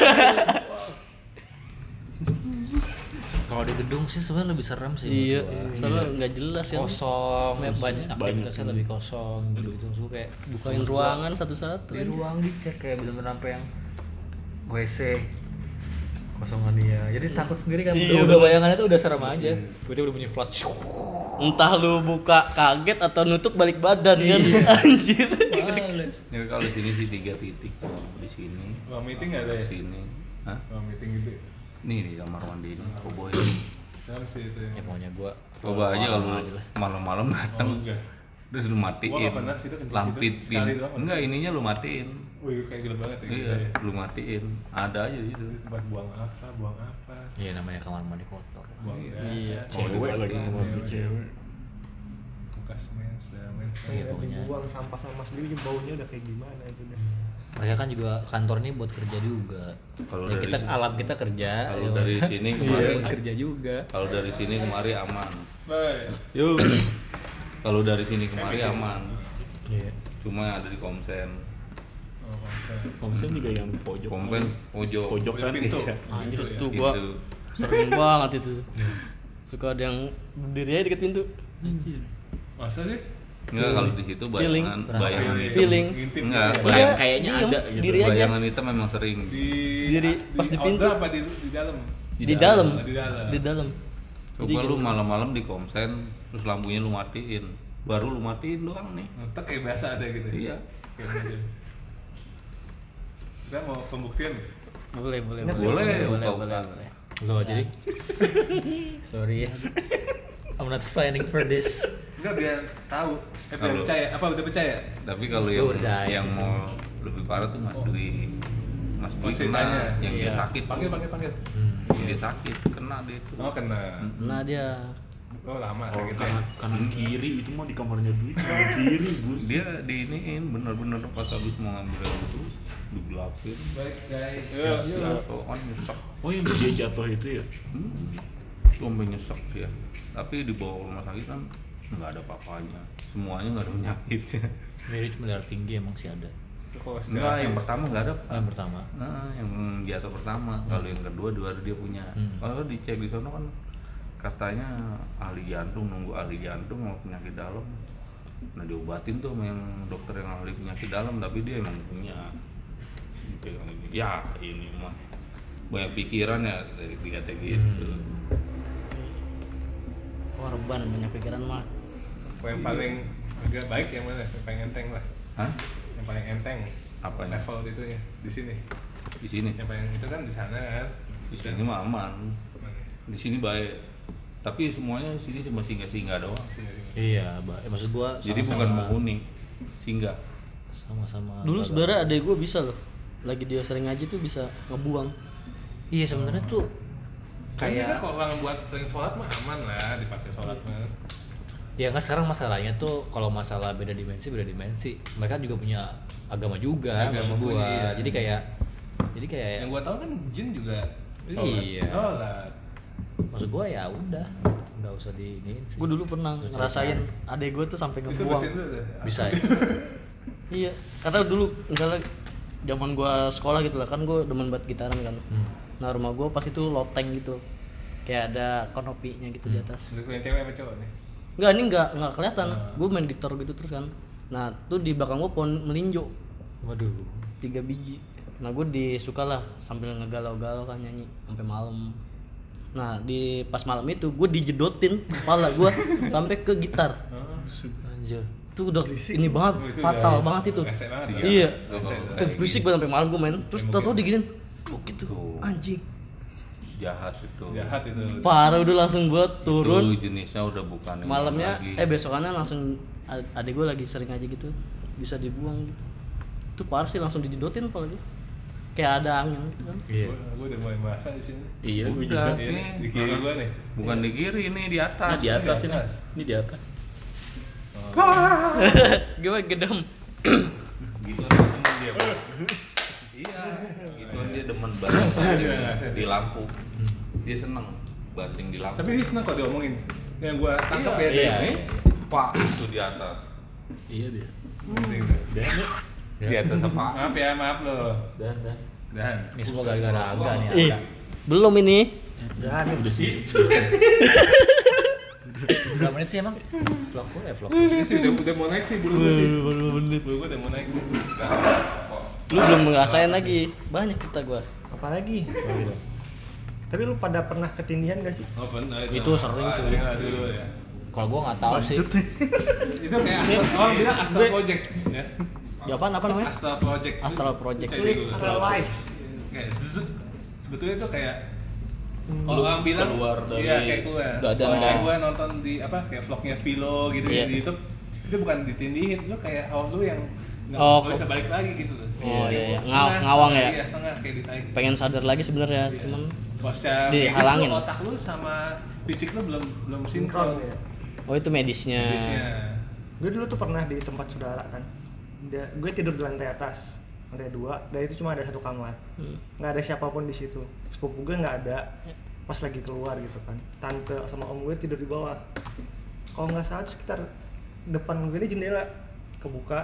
kalau di gedung sih sebenarnya lebih serem sih iya soalnya nggak jelas ya kosong ya banyak Banyak. aktivitasnya lebih kosong gitu gitu. Terus gua kayak bukain ruangan satu-satu di ruang dicek kayak bener-bener sampai yang WC kosongan dia. Jadi takut sendiri kan. Iya, udah, bayangannya tuh udah serem aja. Tiba-tiba udah bunyi flash. Entah lu buka kaget atau nutup balik badan kan. Anjir. Males. ya kalau di sini sih tiga titik, di sini, Ruang meeting nggak ada ya? di sini, Hah? Ruang meeting gitu. Nih di kamar mandi ini, koboi. Serem sih itu ya. ya pokoknya gua. Coba aja kalau malam-malam datang Oh enggak. terus lu Gua matiin nggak pernah sih itu kencing lampitin. situ. Sekali doang. enggak ininya lu matiin Wih, kayak gila banget ya. iya gila ya. lu matiin ada aja gitu Itu tempat buang apa, buang apa. Iya namanya kamar mandi kotor. Buang Iya. data, Cewek lagi cewek, ngomong cewek. cewek. Bekas mens, dah mens. Iya, pokoknya. buang sampah sama sendiri baunya udah kayak gimana itu deh Mereka kan juga kantor ini buat kerja juga. Kalau Ya, kita sini- alat kita kerja. kalau ya. dari sini Iya, kemarin buat kerja juga. kalau dari sini kemari aman Baik. yuk kalau dari sini kemari aman Iya. cuma yang ada di komsen Oh. Komsen juga yang pojok. kompen pojok Pojok kan Pintu. iya. Anjir ya. tuh gua gitu sering banget itu. Suka ada yang berdiri aja deket pintu. Masa sih? enggak kalau di situ Feeling. bayangan bayangan hitam Feeling. Ngintip enggak gitu ya. bayang, Udah, kayaknya diem, ada gitu. Diri aja. bayangan hitam memang sering Di Diri pas di pintu. apa di, di dalam? Di dalam. Di dalam. Di dalam. coba Jadi lu malam-malam di komsen terus lampunya lu matiin baru lu matiin doang nih Ngetek kayak biasa ada gitu. ya? iya Kita mau pembuktian? Boleh, boleh, Nggak boleh, boleh, boleh, buka-buka. boleh, boleh. Lo jadi. Sorry ya. I'm not signing for this. Enggak biar tahu. Eh biar percaya. Apa udah percaya? tapi kalau yang percaya yang mau lebih parah tuh mas Dwi mas Oh, Dwi kena yang dia Iya. sakit Panggil, panggil, panggil. Hmm. yang dia sakit kena dia itu Oh kena. Nah dia Oh lama Oh, gitu. kanan, kanan kiri itu mah di kamarnya dulu kanan kiri bus dia diiniin bener-bener pas habis mau ngambil itu digelapin Baik guys. jatuh oh nyesek oh yang dia jatuh itu ya hmm. nyesek ya tapi dibawa ke rumah sakit kan nggak ada apa-apanya semuanya nggak ada penyakitnya Mirip darah tinggi emang sih ada. Kok enggak secara yang pertama nggak ada Oh, yang pertama. Nah, yang jatuh pertama. Kalau yang kedua dua dia punya. Hmm. Kalau dicek di sana kan katanya ahli jantung nunggu ahli jantung mau penyakit dalam. Nah diobatin tuh sama yang dokter yang ahli penyakit dalam tapi dia emang punya. Gitu, ya ini mah banyak pikiran ya dari dikata gitu. korban banyak pikiran mah. yang paling agak baik yang mana? Yang paling enteng lah. Hah? Yang paling enteng. Apanya? Level itu ya di sini. Di sini. Yang paling itu kan di sana kan. Di sini mah aman. Di sini baik. Tapi semuanya di sini cuma singgah-singgah doang. Iya, Mbak. Eh, maksud gua Jadi bukan sama-sama- menghuni, singgah. sama-sama. Dulu sebenarnya adek gue bisa loh. Lagi dia sering ngaji tuh bisa ngebuang. Iya sebenarnya tuh Kayaknya kayak kalau orang buat sering sholat mah aman lah dipakai sholat mah. ya kan sekarang masalahnya tuh kalau masalah beda dimensi beda dimensi mereka juga punya agama juga Agama maksud gua iya. jadi kayak jadi kayak Yang gua tahu kan jin juga iya sholat. maksud gua ya udah nggak usah diinin sih Gue dulu pernah Nggak usah ngerasain adek gue tuh sampai ngebuang. bisa ya Iya, karena dulu misalnya zaman gua sekolah gitu lah kan gue demen banget gitaran kan. Hmm. Nah rumah gua pas itu loteng gitu, kayak ada konopinya gitu di atas. Lu punya cewek apa cowok nih? Enggak ini enggak enggak kelihatan. Gue main gitar gitu terus kan. Nah tuh di belakang gua pohon melinjo waduh tiga biji. Nah gue disuka lah sambil ngegalau-galau kan nyanyi sampai malam. Nah di pas malam itu gue dijedotin kepala gua sampai ke gitar. anjir Itu udah ini banget, Oh, itu fatal udah banget itu. ya? Iya. Kalau itu. Eh, berisik banget sampai malam gue main. Terus tau-tau ya? diginin. Tuh gitu. Anjing. Jahat itu. Jahat itu. Parah udah langsung gue turun. Itu jenisnya udah bukan Malamnya lagi. eh besokannya langsung ad- adik gue lagi sering aja gitu. Bisa dibuang gitu. Itu parah sih langsung dijedotin apalagi. Kayak ada angin gitu kan. iya Gua, gua udah mulai merasa di sini. iya gue Udah. juga Iya, di kiri gua nih. bukan di kiri ini di atas. nah di atas di ini atas. ini di atas gue gedem. Gitu demen dia. Iya. Gitu dia demen banget banting di lampu. Dia seneng banting di lampu. Tapi dia seneng kalau diomongin. Yang gua tangkap Iya, ya dia. iya. Pak itu di atas. iya dia Dan, Di atas apa? maaf ya, maaf loh. dan dan Dan ini semua gara-gara agak nih belum ini. udah sih berapa menit sih emang vlog gue ya vlog ini sih udah, udah mau naik sih bulu sih. Baru menit. Bulu gua udah mau naik. Lu belum ngerasain lagi. Banyak cerita gue. apalagi tapi lu pada pernah ketindihan gak sih Oh benar Itu sering tuh. Dulu ya. kalau gue nggak tahu sih Itu kayak astral, oh bilang astral project ya. Ya apaan, apa namanya? Astral project. Astral project. Sleep dulu. paralyzed Kayak. Sebetulnya itu kayak Kalau orang bilang keluar dari iya kayak keluar. badan Kalau kayak gue nonton di apa kayak vlognya Vilo gitu Iya. di YouTube, itu bukan ditindihin, lu kayak hawa lu yang nggak Oh, bisa balik lagi gitu loh. Oh iya, iya. Setengah, Ngaw- ngawang ya. Iya, setengah kayak ditarik. pengen sadar lagi sebenarnya cuman Kalau secara medis dihalangin. lu, otak lu sama fisik lu belum belum sinkron. ya. oh itu medisnya Medisnya. gue dulu tuh pernah di tempat saudara kan Dia- gue tidur di lantai atas lantai dua dan itu cuma ada satu kamar. Hmm. nggak ada siapa pun di situ. Sepupu gue nggak ada. Pas lagi keluar gitu kan. Tante sama om gue tidur di bawah. Kalau nggak salah tuh sekitar depan gue ini jendela. Kebuka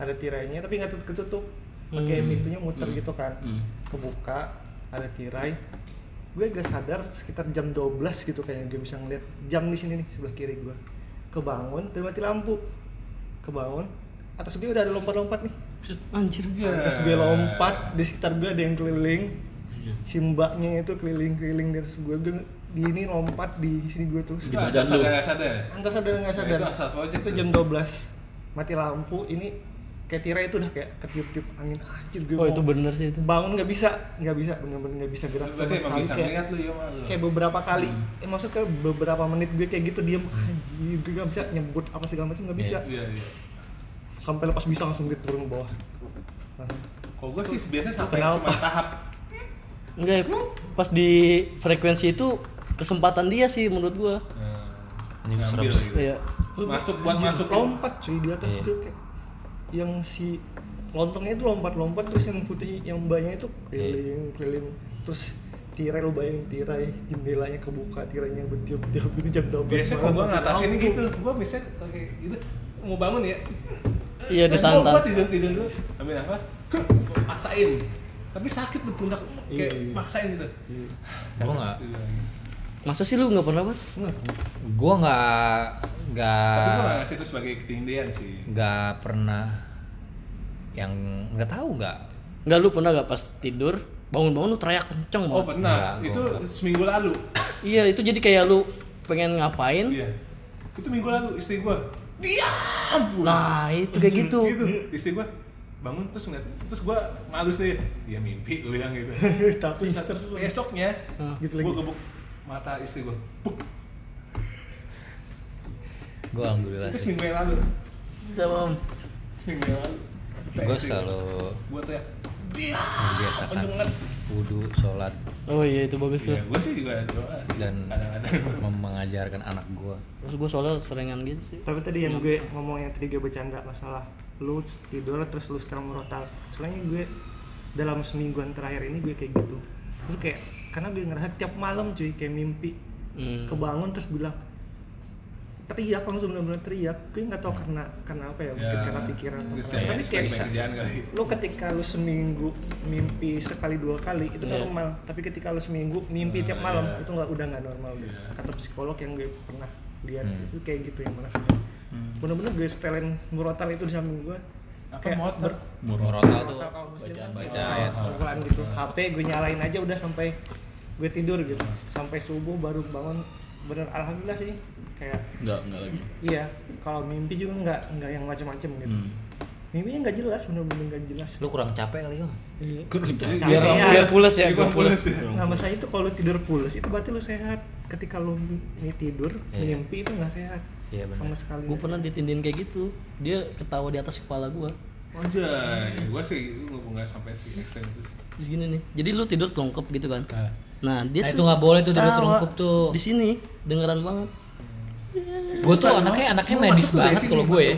ada tirainya tapi nggak tutup ketutup. Pakai Hmm. pintunya muter gitu kan. Hmm. kebuka ada tirai. Gue gak sadar sekitar jam 12 gitu kayaknya gue bisa ngeliat jam di sini nih sebelah kiri gue. Kebangun dan mati lampu. Kebangun atas gue udah ada lompat-lompat nih anjir. Atas gue lompat di sekitar gue ada yang keliling. Si mbaknya itu keliling-keliling di atas gue gue di ini lompat di sini gue terus Itu ada sadar nggak sadar. Entah sadar nggak Nah, sadar itu asal project itu jam 12 mati lampu ini kayak tirai itu udah kayak ketiup-tiup angin. Anjir gue oh itu bener sih itu. Bangun nggak bisa nggak bisa bener-bener nggak bisa gerak sama emang sekali. bisa kayak, ngeliat lu ya lu. kayak beberapa kali eh, maksud kayak beberapa menit gue kayak gitu diem. Anjir gue nggak bisa nyebut apa segala macam nggak bisa. Iya iya. Sampai lepas bisa langsung gitu turun ke bawah. Nah, Kalau gue sih biasanya sampai Kenapa? cuma tahap. Enggak ya, pas di frekuensi itu kesempatan dia sih menurut gua. Ini serem ngambil sih. gitu. iya Masuk buat anjir, masuk lompat cuy di atas Iya. gue kayak yang si lontongnya itu lompat-lompat terus yang putih yang mbaknya itu keliling keliling. Terus tirai lo bayangin tirai jendelanya kebuka tirainya bertiup-tiup itu jam 12 Biasanya kalau gue ngatasin gitu, gue biasanya kayak gitu. Mau bangun ya. Iya, disantet. Gue tidur tidur dulu, ambil nafas, gua paksain. Tapi sakit lu pundak kayak Iya, iya. maksain gitu. Gua nggak. masa sih lu nggak pernah banget Nggak. Gua nggak Tapi gue nggak nggak ngasih itu sebagai ketindian sih. nggak pernah yang nggak tahu nggak nggak lu pernah nggak pas tidur bangun-bangun lu teriak kenceng Oh banget pernah, Nggak, gua itu nggak. seminggu lalu. iya itu jadi kayak lu pengen ngapain Iya. Itu minggu lalu istri gue diam. nah itu. Kayak gitu. Gitu. Istri gue bangun terus ngeliat terus gue malus deh dia mimpi gue bilang gitu. Tapi seru. besoknya Gitu gue gebuk mata istri gue gue alhamdulillah itu sih. seminggu yang lalu. Sama seminggu yang lalu. Gue selalu gue tuh ya dia banget wudhu sholat. Oh iya itu bagus tuh. Iya, gue sih juga doa sih dan kadang-kadang. mengajarkan anak gue terus gue soalnya seringan gitu sih. Tapi tadi yang gue ngomong yang tadi gue bercanda masalah lu tidur terus lu sekarang merotal sebenarnya gue dalam semingguan terakhir ini gue kayak gitu. Terus kayak karena gue ngerasa tiap malam cuy kayak mimpi Hmm. kebangun terus bilang teriak langsung benar-benar teriak. Gue nggak tahu karena karena apa ya mungkin karena pikiran atau apa. ya, tapi kayak lu ketika lu seminggu mimpi sekali dua kali itu Iya. normal. Tapi ketika lu seminggu mimpi tiap Ah, malam iya. itu nggak udah nggak normal. Iya. kata psikolog yang gue pernah lihat Hmm. itu kayak gitu yang mana bener-bener gue setelin murotal itu di samping gue. Apa Kayak motor ber- Murotal tuh. Bacaan- bacaan. ayat Al-Quran gitu. HP gue nyalain aja udah sampai gue tidur gitu. Sampai subuh baru bangun bener alhamdulillah sih kayak Enggak, enggak lagi. iya kalau mimpi juga nggak nggak yang macam-macam gitu Hmm. mimpinya nggak jelas bener-bener nggak jelas lu kurang capek kali om Iya. biar biar biar pules ya biar pules Nah, masalah itu kalau lu tidur pules itu berarti lu sehat. Ketika lu tidur Iya. mimpi itu nggak sehat. Iya, benar. Sama sekali. gue pernah ditindin kayak gitu dia ketawa di atas kepala gue Anjay, gue sih gue nggak sampai si ekstrem itu sih. Terus gini nih jadi lu tidur telungkup gitu kan nah dia Nah, tuh itu nggak boleh tuh tidur ketawa telungkup tuh. di sini dengeran banget. Gue tuh anaknya anaknya medis banget kalau gue. ya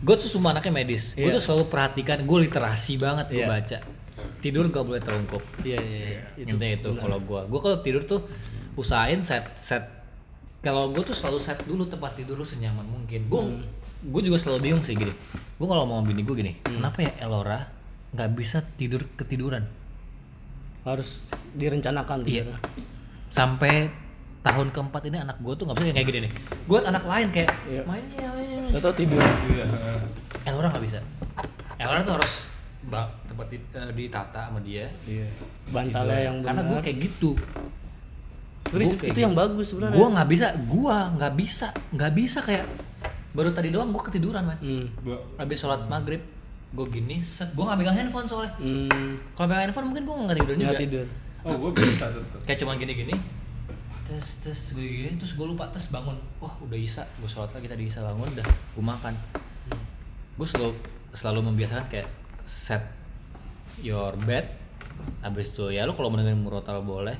gue tuh semua anaknya medis. Gue Iya. tuh selalu perhatikan gue literasi banget gue Iya. baca. Tidur gak boleh telungkup iya iya iya. Intinya itu kalau gue gue kalau tidur tuh usahain set set. Kalau gue tuh selalu set dulu tempat tidur lu senyaman mungkin. Gue gue juga selalu bingung sih gini. Gue kalau mau bini gue gini kenapa ya Elora nggak bisa tidur ketiduran harus direncanakan Iya. sampai tahun keempat ini anak gue tuh nggak bisa kayak gini nih. Gue anak lain kayak Iya. mainnya mainnya Gak tau tidur. Iya. Elora nggak bisa. Elora tuh harus bang tempat di- eh, ditata sama dia. Iya. Bantalnya yang karena gue benar. kayak gitu. Terus Gua kayak itu yang gitu. bagus sebenarnya. Gue nggak bisa gue nggak bisa nggak bisa kayak baru tadi doang gue ketiduran man hmm. Habis sholat maghrib gue gini set gue nggak megang handphone soalnya. Hmm. kalau megang handphone mungkin gue nggak tidur juga. nggak tidur. Oh gue bisa tetep. kayak cuma gini gini tes tes gue gini terus gue lupa tes bangun. Wah udah isa gue sholat lagi tadi isa bangun udah gue makan. Gue selalu selalu membiasakan kayak set your bed habis itu ya lu kalau mau dengerin murotal boleh.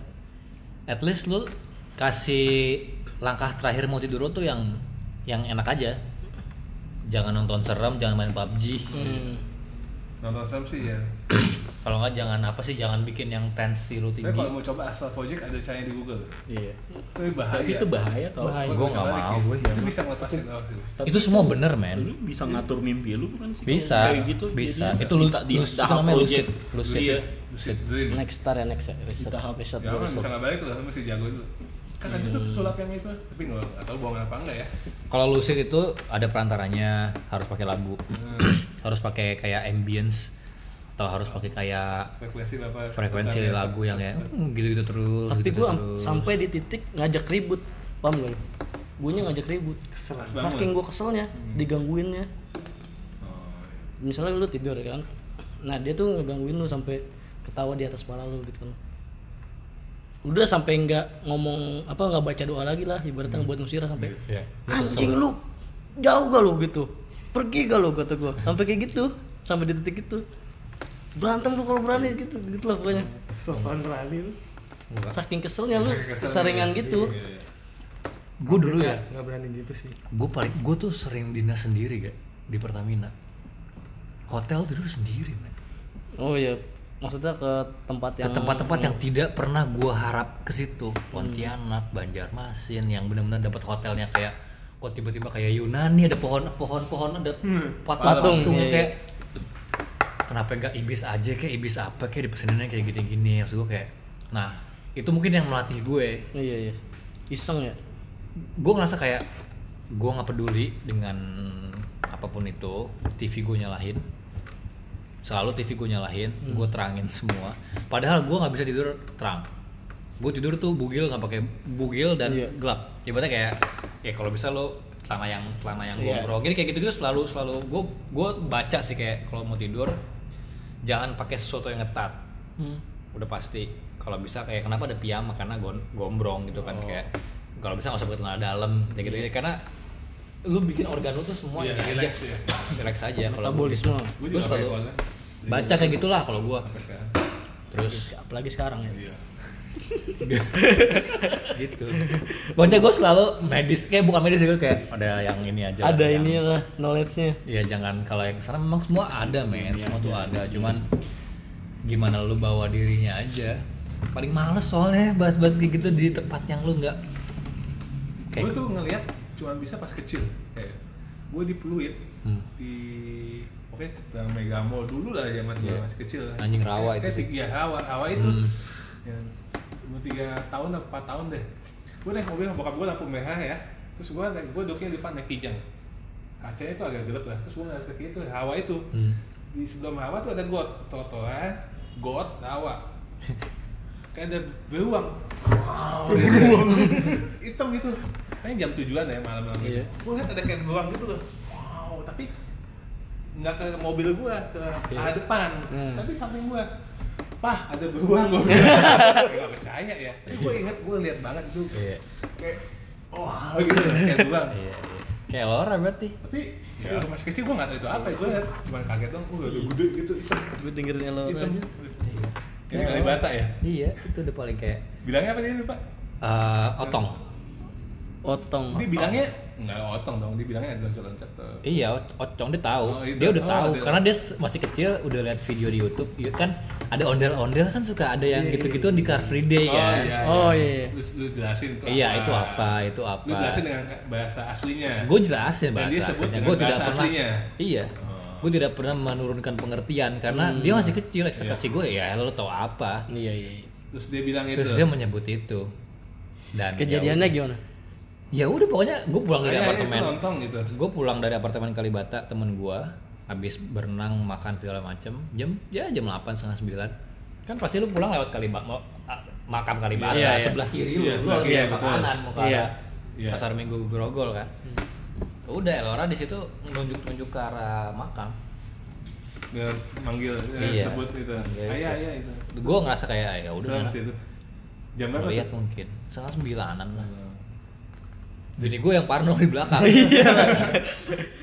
At least lu kasih langkah terakhir mau tidur lu tuh yang yang enak aja jangan nonton serem jangan main PUBG Hmm. nonton serem sih ya kalau nggak jangan apa sih jangan bikin yang tensi lu tapi tinggi kalau mau coba asal project ada caranya di Google Iya. tapi bahaya Tapi itu bahaya tau. Bahaya. Gua bisa nggak mau, ya. gue. itu bisa ngelepasin oh, gitu. Tapi itu semua bener men Lu bisa ngatur mimpi lu bukan sih? Bisa, kayak gitu. bisa. Jadi Itu lu- di, di itu namanya project. lucid, lucid. Lucid dream next star ya next ya riset Tahap- riset ya kan bisa nggak balik loh lu mesti jago dulu kan ada tuh sulap yang itu tapi nggak tahu bohong apa enggak ya kalau lucid itu ada perantaranya harus pakai lagu Hmm. harus pakai kayak ambience atau harus pakai kayak frekuensi berapa frekuensi ya. lagu yang kayak hmm, gitu-gitu terus tapi gitu gue terus. sampai di titik ngajak ribut paham gak lu gue ngajak ribut Kesel. Saking gue keselnya digangguinnya oh, iya. misalnya lu tidur kan nah dia tuh ngegangguin lu sampai ketawa di atas kepala lu gitu kan udah sampai nggak ngomong apa nggak baca doa lagi lah ibaratnya buat ngusir sampai Iya. anjing lu jauh gak lu? Gitu. Pergi gak lu? kata gua. Sampai kayak gitu sampai di titik itu. Berantem lu kalau berani gitu gitu lah pokoknya. Sosokan berani lu. Saking keselnya lu keseringan gitu. Iya, iya. gue dulu ya. nggak berani gitu sih. Gue paling gue tuh sering dinas sendiri gak di Pertamina. Hotel tidur sendiri men. Oh iya maksudnya ke tempat ke yang tempat-tempat yang tidak pernah gue harap ke situ. Pontianak Banjarmasin yang benar-benar dapat hotelnya kayak kok tiba-tiba kayak Yunani ada pohon pohon pohon ada Patung, patung-patung iya, iya. kayak. Kenapa enggak ibis aja kayak ibis apa kayak dipeseninnya kayak gini-gini. Maksud gue kayak nah itu mungkin yang melatih gue. Iya iya. Iseng ya? Gue ngerasa kayak gue nggak peduli dengan apa pun itu TV gue nyalahin selalu TV gue nyalahin gue terangin semua. Padahal gue nggak bisa tidur terang. Gue tidur tuh bugil nggak pakai bugil dan Iya. gelap. Ibaratnya kayak ya kalau bisa lo celana yang celana yang Iya. gombrong gini kayak gitu gitu selalu selalu gue gue baca sih kayak kalau mau tidur jangan pakai sesuatu yang ngetat udah pasti. Kalau bisa kayak kenapa ada piyama? Karena gombrong gitu kan kayak kalau bisa nggak usah pakai celana dalam kayak gitu karena lu bikin organ lu tuh semua Iya, ini aja relax ya. relax aja kalau metabolisme Gue gue selalu kolnya. baca kayak gitulah kalau gua terus apalagi sekarang ya Iya. gitu pokoknya gue selalu medis kayak bukan medis gue kayak ada yang ini aja ada yang- ini lah knowledge-nya Iya jangan kalau yang ke sana memang semua ada men, semua tuh ada. Cuman gimana lu bawa dirinya aja. Paling males soalnya bahas-bahas kayak gitu di tempat yang lu nggak gue kayak tuh ngeliat cuma bisa pas kecil. Kayak gue di Pluit Hmm. di oke sedang Mega Mall dulu lah zaman gue Iya. masih kecil Anjing rawa itu Kayak sih. tiga rawa rawa itu. Hmm. yang umur tiga tahun atau empat tahun deh. Gue naik mobil sama bokap gue lampu merah ya. Terus gue naik gue duduknya di depan naik kijang. Kacanya itu agak gelap lah. Terus gue ngeliat ke kiri itu rawa itu. Hmm. di sebelum rawa tuh ada got trotoar got rawa. Kayak ada beruang. Wow hitam gitu kayaknya jam tujuan ya malam-malam gitu Iya. gue liat ada kayak beruang gitu loh wow tapi nggak ke mobil gua ke arah depan Hmm. tapi samping gua pah ada beruang gua bilang. nggak percaya ya tapi gue inget gue lihat banget itu Iya. kayak wah gitu kayak beruang Iya, iya. Kayak Laura berarti. tapi ya. masih kecil gue nggak tahu itu apa gue liat cuma kaget dong gue udah gede gitu hitam gue dengerin Elora hitam aja ini kali bata ya Iya, itu udah paling kayak bilangnya apa dia lupa eh, otong. Otong dia bilangnya nggak otong dong dia bilangnya loncat-loncat tuh Iya, ot- Ocong dia tahu. Oh, dia udah Oh, tahu dia- karena dia masih kecil udah lihat video di YouTube. Iya kan ada ondel-ondel kan suka ada yang gitu-gitu di Car Free Day oh kan. iya Oh, iya iya. Terus lu jelasin itu Iya, itu apa, itu apa. lu jelasin dengan bahasa aslinya Gue jelasin Dan bahasa dia sebut aslinya. Gue tidak bahasa pernah. aslinya. Iya. Oh. Gue tidak pernah menurunkan pengertian karena dia masih kecil. Ekspektasi gue ya lo tau apa. iya iya terus dia bilang itu Terus dia menyebut itu. Dan kejadiannya gimana Ya udah pokoknya gue pulang dari Iya, iya, apartemen. nonton gitu Gue pulang dari apartemen Kalibata temen gue habis berenang makan segala macem jam ya jam 8 setengah 9 kan pasti lu pulang lewat Kalibata mau ah, makam Kalibata Iya, iya. sebelah kiri lu Iya, lu harus betul. makanan mau ke Iya. arah Iya. pasar minggu grogol kan udah Elora di situ nunjuk nunjuk ke arah makam dia manggil eh, Iya. sebut itu Iya, ayah itu. ayah itu gue ngerasa kayak ya udah jam berapa lihat mungkin setengah sembilanan lah bini gue yang parno di belakang iya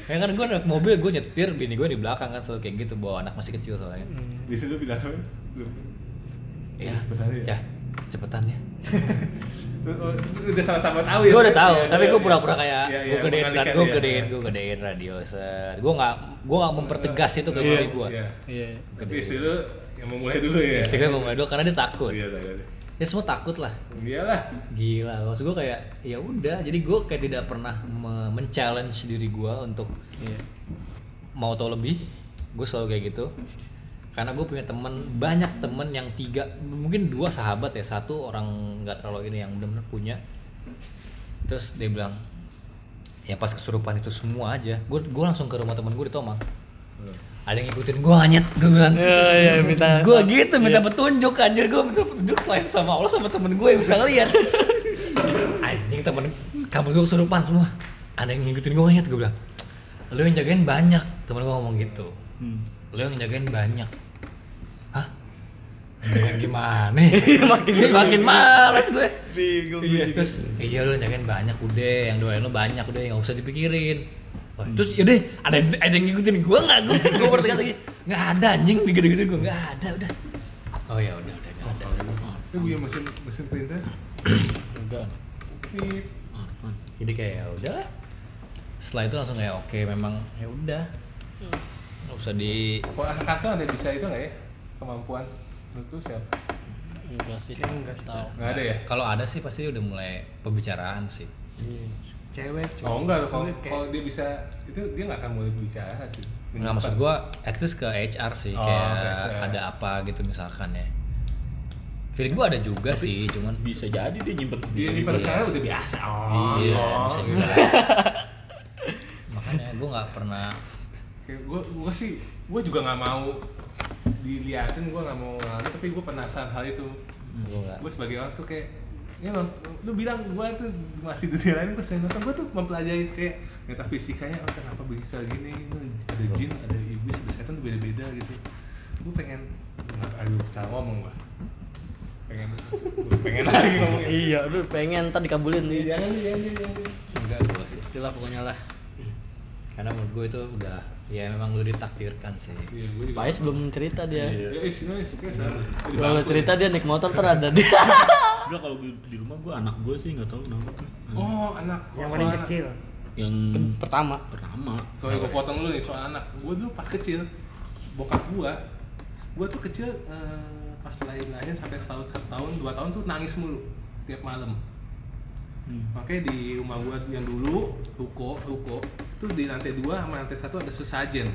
ya kan gue naik mobil gue nyetir bini gue di belakang kan selalu kayak gitu bawa anak masih kecil soalnya Di situ bilang apa? ya cepetan ya. ya cepetan ya Udah sama-sama tahu ya. gue udah tahu Iya, tapi iya, gue iya. pura-pura kayak Iya, gue iya, gedein mengalihkan gue ya. gedein gue gedein radio set gue nggak gue nggak mempertegas itu ke Iya, istri gue iya. Iya. Tapi istri lu yang memulai dulu ya. istri gue mau dulu karena dia takut Iya, takut. Ya semua takut lah. Iyalah. gila maksud gue kayak ya udah. Jadi gue kayak tidak pernah me- men-challenge diri gue untuk Iya. mau tahu lebih. Gue selalu kayak gitu. Karena gue punya temen banyak temen yang tiga mungkin dua sahabat ya. Satu orang nggak terlalu ini yang benar-benar punya. Terus dia bilang ya pas kesurupan itu semua aja. Gue gue langsung ke rumah temen gue di Tomang ada yang ngikutin gue anyet gue bilang. Iya, iya, minta- gue gitu minta petunjuk anjir gue minta petunjuk selain sama Allah sama temen gue yang bisa ngeliat. Anjing temen kamu gue kesurupan semua. Ada yang ngikutin gue anyet gue bilang. Lu yang jagain banyak. Temen gue ngomong gitu. Hmm. lu yang jagain banyak. Hah? Jagain gimana? Makin makin malas gue Bingung. iya terus iya lu yang jagain banyak udah. Yang doain lu banyak udah. Nggak usah dipikirin Wah, terus yaudah ada yang- ada yang ngikutin gue nggak gue gue bertanya lagi nggak ada anjing gitu gitu gue nggak ada udah oh ya udah udah nggak ada Itu punya mesin mesin printer. Enggak. Pip. jadi kayak ya udah lah. setelah itu langsung kayak oke memang ya udah nggak usah di Kalau anak kantor ada bisa itu nggak ya? Kemampuan menurut lu siapa? Enggak sih. Enggak. Tahu. Nggak ada ya? kalau ada sih pasti udah mulai pembicaraan sih Iya. Cewek, cowok. Oh enggak, kalau kalau dia bisa itu dia nggak akan mulai bicara sih. Nggak maksud gua at least ke HR sih Oh, kayak HR. ada apa gitu misalkan ya. Feeling gua ada juga sih, cuman Bisa jadi dia nyimpen Dia sendiri. ini pada Iya. udah biasa. Oh, iya oh. bisa juga. Makanya gua nggak pernah Kayak gua, gua sih, gua juga nggak mau diliatin, gua nggak mau ngalamin, tapi gua penasaran hal itu. Gue sebagai orang tuh kayak ya lu bilang gua tuh masih dunia lain gua sering nonton gua tuh mempelajari kayak metafisikanya oh kenapa bisa gini ada jin ada iblis ada setan tuh beda-beda gitu gua pengen nggak aduh salah ngomong gua pengen gua pengen lagi ngomongnya Iya, aduh pengen tadi kabulin nih. jangan jangan jangan Enggak gua sih. Itulah pokoknya lah. Karena menurut gua itu udah ya memang udah ditakdirkan sih. iya gua juga Pais belum cerita dia. ya no sama Di Kalau cerita dia naik motor ter ada dia. Udah kalau di rumah gue anak gue sih nggak tahu tuh. ya. oh anak yang paling anak. kecil. Yang Pertama. pertama. Soalnya gue potong dulu nih soal anak. Gue dulu pas kecil, bokap gue, gue tuh kecil eh, pas lahir lahir sampai setahun satu tahun dua tahun tuh nangis mulu tiap malam. Makanya di rumah gue yang dulu ruko ruko tuh di lantai dua sama lantai satu ada sesajen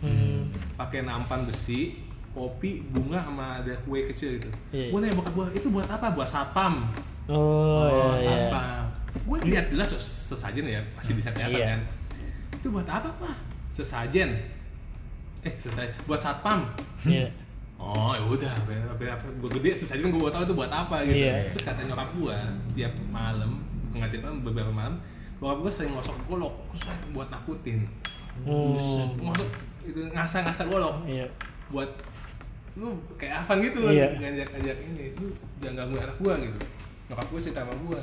Hmm. pakai nampan besi kopi bunga sama ada kue kecil gitu. Iya. Gue nanya bokap gue itu buat apa? Buat sapam. Oh, iya, iya. sampah. Gue lihat jelas oh, sesajen ya, masih bisa kelihatan Iya. kan. Itu buat apa, Pak? Sesajen. Eh, sesajen buat satpam. Iya. Oh, ya udah, gue gede sesajen gue tahu itu buat apa gitu. Iya. Terus kata nyokap gue tiap malam, tiap malam beberapa malam, bokap gue sering ngosok golok, "Usah, buat nakutin. Hmm. Ngosok itu ngasah-ngasah golok Iya. buat lu kayak apa gitu loh Iya. ngajak-ngajak ini lu jangan ganggu anak gua gitu nyokap gua cerita sama gua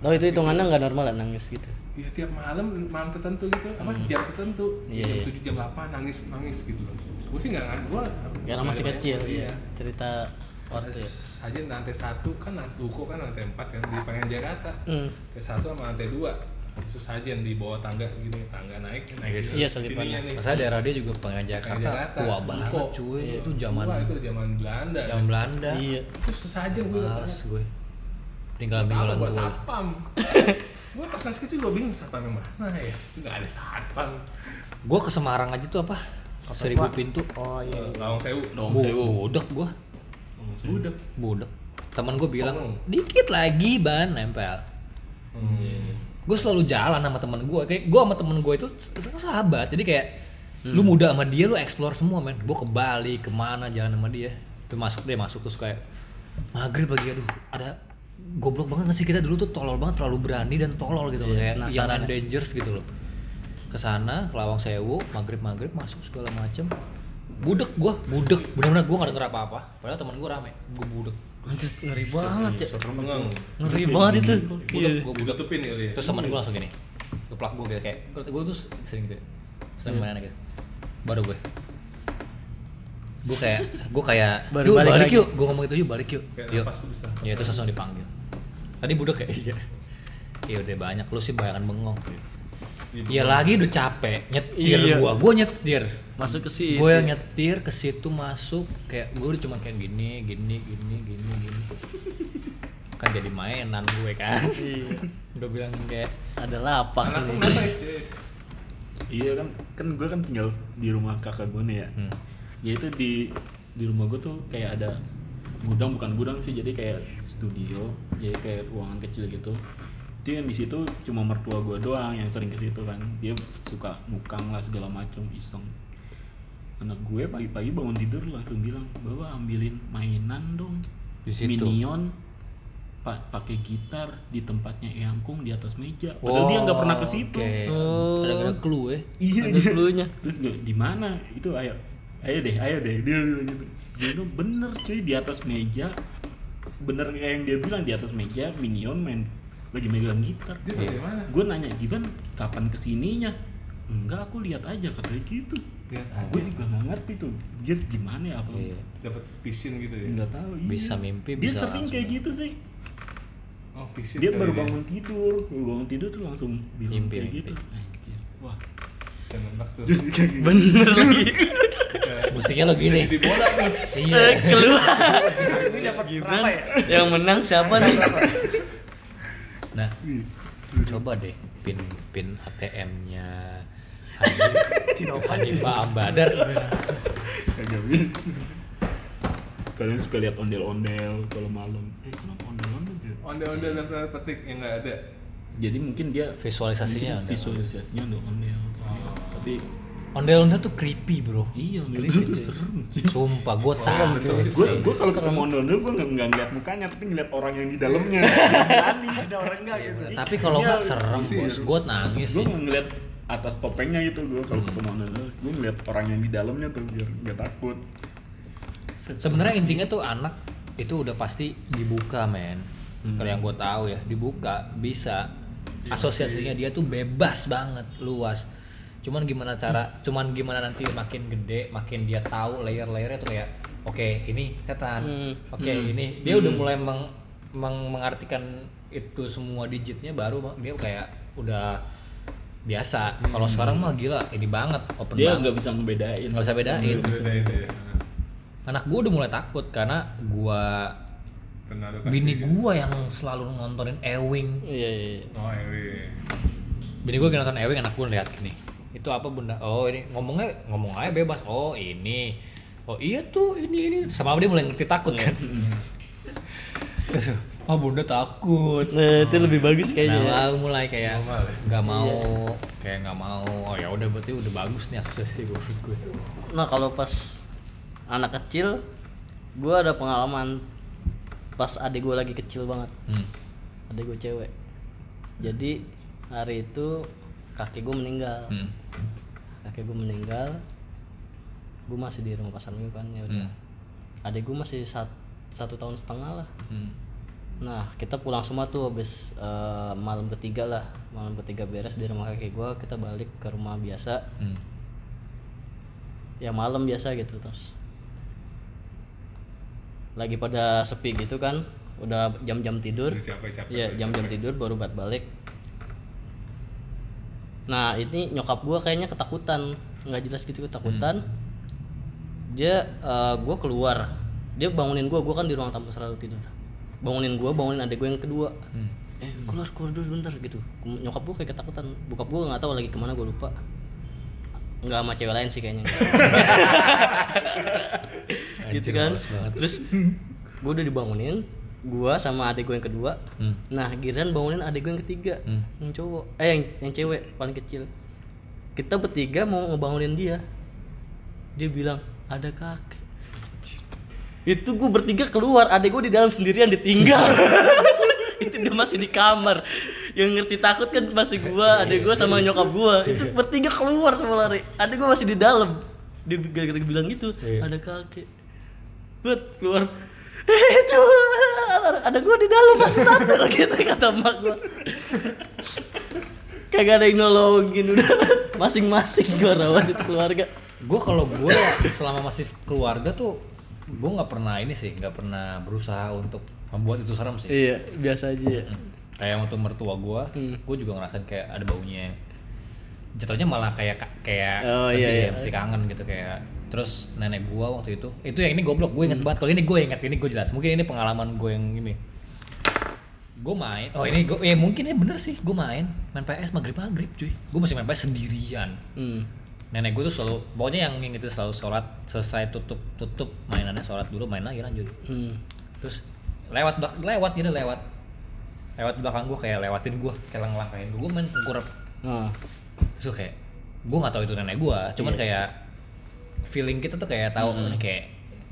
Oh itu hitungannya nggak normal lah nangis gitu. ya tiap malam malam tertentu gitu apa jam tertentu Iya, jam iya. tujuh jam delapan nangis nangis gitu loh gua sih nggak nggak gua Karena masih kecil iya. Cerita waktu ya. Saja lantai satu kan ruko kan lantai empat kan di Pangan Jakarta Hmm. lantai satu sama lantai dua sesajen di bawah tangga gini tangga naik naik Iya, sininya selipannya. nih Masa daerah dia juga pengen Jakarta, Pengen Jakarta. tua banget Ruko. cuy. Iya. Itu zaman Wah, itu zaman Belanda zaman Belanda. Iya. itu sesajen gue Males gue. Tinggal tinggalan buat satpam gue pas masih kecil gue bingung satpam yang mana ya nggak ada satpam Gue ke Semarang aja tuh apa? Seribu pintu. Oh iya. Eh, lawang sewu Dong Bu- sewu. Budek gue. Budek Budek. Temen gue bilang, Oh. dikit lagi ban nempel. Gue selalu jalan sama temen gue. Kayak gue sama temen gue itu sahabat. Jadi kayak lu muda sama dia lu explore semua men. Gue ke Bali ke mana jalan sama dia. Tuh masuk deh masuk terus kayak maghrib lagi aduh ada goblok banget gak sih kita dulu tuh tolol banget terlalu berani dan tolol gitu loh Iya, kayak yang ya. dangerous gitu loh ke sana ke Lawang Sewu maghrib maghrib masuk segala macem budek gua. Budek. Bener-bener gua gak denger apa-apa. Padahal temen gua rame. Gua budek. Anjir ngeri banget ya. Ngeri banget itu. Iya. Gue Ditutupin kali ya. Terus temen gue langsung gini. Geplak gue gitu kayak Gue tuh sering gitu ya. Sering Iya. main gitu. Baru gue Gue kayak Gue kayak Baru Yuk balik balik, lagi." yuk. Gue ngomong itu yuk balik yuk. Kayak Yuk. nafas tuh bisa. Ya terus langsung dipanggil. Tadi budak kayak iya. Iya udah banyak. Lu sih bayangan bengong Iya lagi udah capek Nyetir Iya. gua Gue nyetir Masuk ke situ. Gue yang nyetir ke situ masuk Kayak gue udah cuma kayak gini Gini Gini Gini Gini Kan jadi mainan gue kan Iya. Gue bilang kayak Ada lapak? Iya kan, kan gue kan tinggal di rumah kakak gue nih ya. Hmm. Ya itu di di rumah gue tuh kayak ada gudang bukan gudang sih jadi kayak studio jadi kayak ruangan kecil gitu dia yang di situ cuma mertua gue doang yang sering ke situ kan dia suka nukang lah segala macam iseng anak gue pagi-pagi bangun tidur langsung bilang bawa ambilin mainan dong Di situ? minion pak pakai gitar di tempatnya Eyangkung di atas meja padahal dia nggak pernah ke situ Oke. Oh. Ada ada clue ya. Iya, Ada clue-nya. Terus gue di mana? Itu ayo. Ayo deh, ayo deh. Dia bilang gitu. Dia bilang bener cuy di atas meja. Bener kayak yang dia bilang di atas meja Minion main lagi megang gitar. Dia dari mana? Gue nanya, "Giban kapan ke sininya?" Enggak, aku lihat aja katanya gitu. Lihat Gue juga nggak ngerti tuh. Dia gimana ya apa? Iya. Dapat vision gitu ya. Enggak tahu. iya. Bisa mimpi, Dia bisa sering langsung. kayak gitu sih. Oh, vision. Dia baru ya. bangun tidur, baru bangun tidur tuh langsung bilang Mimpi, kayak mimpi. gitu. Anjir. Wah. Bisa nembak tuh. Terus kayak gitu. Bener lagi. Musiknya lo gini. Jadi bola tuh. Iya. Eh, keluar. Ini dapat berapa ya? Yang menang siapa nih? Nah, coba deh pin pin ATM-nya Hanifah Ambadar. Kalian suka lihat ondel-ondel kalau malam. Eh, kenapa ondel-ondel? ya? Ondel-ondel dan tanda petik yang nggak ada. Jadi mungkin dia Visualisasinya ondel. visualisasinya ondel-ondel. Oh. Tapi Ondel-ondel tuh creepy, Bro. iya ondel-ondel tuh serem. Sumpah, gue sih. Gue gue kalau ketemu ondel-ondel gue nggak ngeliat mukanya tapi ngeliat orang yang di dalamnya. Berani. Ada orangnya gitu. Tapi kalau Iya, nggak serem, bos. Gue nangis Gue sih. nggak ngeliat atas topengnya gitu gue kalau ketemu ondel-ondel. Gue ngeliat orang yang di dalamnya tuh biar nggak takut. Sebenarnya intinya tuh anak itu udah pasti dibuka, men. Kalau yang gue tahu ya, dibuka bisa. Asosiasinya dia tuh bebas banget, luas. Cuman gimana cara, cuman gimana nanti makin gede, makin dia tahu layer-layernya tuh kayak, oke ini setan, Hmm. oke ini dia udah mulai meng, meng- mengartikan itu semua digitnya baru dia kayak udah biasa. Kalau sekarang mah gila, ini banget, open Dia banget. nggak bisa ngebedain. Nggak bisa bedain. Beda itu ya. anak gue udah mulai takut karena kasih bini ya. gua yang selalu nontonin Ewing Iya, iya. iya. Oh, ewe. bini gua lagi nonton Ewing anak gua lihat gini itu apa bunda oh ini ngomongnya ngomong aja bebas oh ini oh iya tuh ini ini sama dia mulai ngerti takut kan oh bunda takut Nah, itu lebih bagus kayaknya. ya. nah mulai kayak ya? nggak mau kayak nggak mau oh ya udah berarti udah bagus nih asosiasi gue gue Nah kalau pas anak kecil, gue ada pengalaman pas adik gue lagi kecil banget, hmm. adik gue cewek. Jadi hari itu kakek gue meninggal, Hmm. kakek gue meninggal, gue masih di rumah pasar minggu kan ya udah. Hmm. Adik gue masih sat- satu tahun setengah lah. Hmm. Nah kita pulang semua tuh habis eh, malam ketiga lah, malam ketiga beres di rumah kakek gue, kita balik ke rumah biasa. Hmm. ya malam biasa gitu terus lagi pada sepi gitu kan udah jam-jam tidur ya jam-jam tidur baru buat balik nah ini nyokap gua kayaknya ketakutan. Nggak jelas gitu ketakutan. Dia eh, gua keluar. Dia bangunin gua. Gua kan di ruang tamu selalu tidur. Bangunin gua bangunin adik gua yang kedua. Hmm. eh keluar keluar dulu bentar gitu. Nyokap gua kayak ketakutan. Bokap gua nggak tahu lagi ke mana gua lupa. Nggak sama cewek lain sih kayaknya. Gitu kan? terus gue udah dibangunin gua sama adik gue yang kedua. Hmm. nah giliran bangunin adik gue yang ketiga Hmm. yang cowok. Eh yang yang cewek paling kecil. Kita bertiga mau ngebangunin dia. Dia bilang ada kakek. Itu gue bertiga keluar adik gue di dalam sendirian ditinggal. Itu dia masih di kamar. Yang ngerti takut kan masih gua adik gue sama nyokap gua. Itu bertiga keluar semua lari. Adik gue masih di dalam. Dia gara-gara bilang gitu Iya. ada kakek. Buat keluar itu ada- gue di dalam masih satu gitu kata emak gue kagak ada yang nolongin udah. Masing-masing gue rawat itu keluarga. Gue kalau gue selama masih keluarga tuh gue nggak pernah ini sih nggak pernah berusaha untuk membuat itu serem sih. Iya biasa aja ya. Kayak untuk mertua gue Hmm. gue juga ngerasain kayak ada baunya. Jatuhnya malah kayak kayak Oh, sedih iya, ya, iya. masih kangen gitu kayak terus nenek gue waktu itu itu yang ini goblok gue inget banget. Kalau ini gue inget ini gue jelas. Mungkin ini pengalaman gue yang ini. Gue main oh ini gue ya mungkin ya bener sih gue main main PS maghrib maghrib cuy. Gue masih main PS sendirian. Hmm. nenek gue tuh selalu pokoknya yang itu selalu sholat selesai tutup tutup mainannya sholat dulu main lagi lanjut. Hmm. terus lewat belak- lewat gitu lewat. Lewat belakang gue kayak lewatin gue kayak lang langkahin gue gue main tengkurap Nah, terus gue kayak gue nggak tahu itu nenek gue cuman kayak feeling kita tuh kayak tahu ini kayak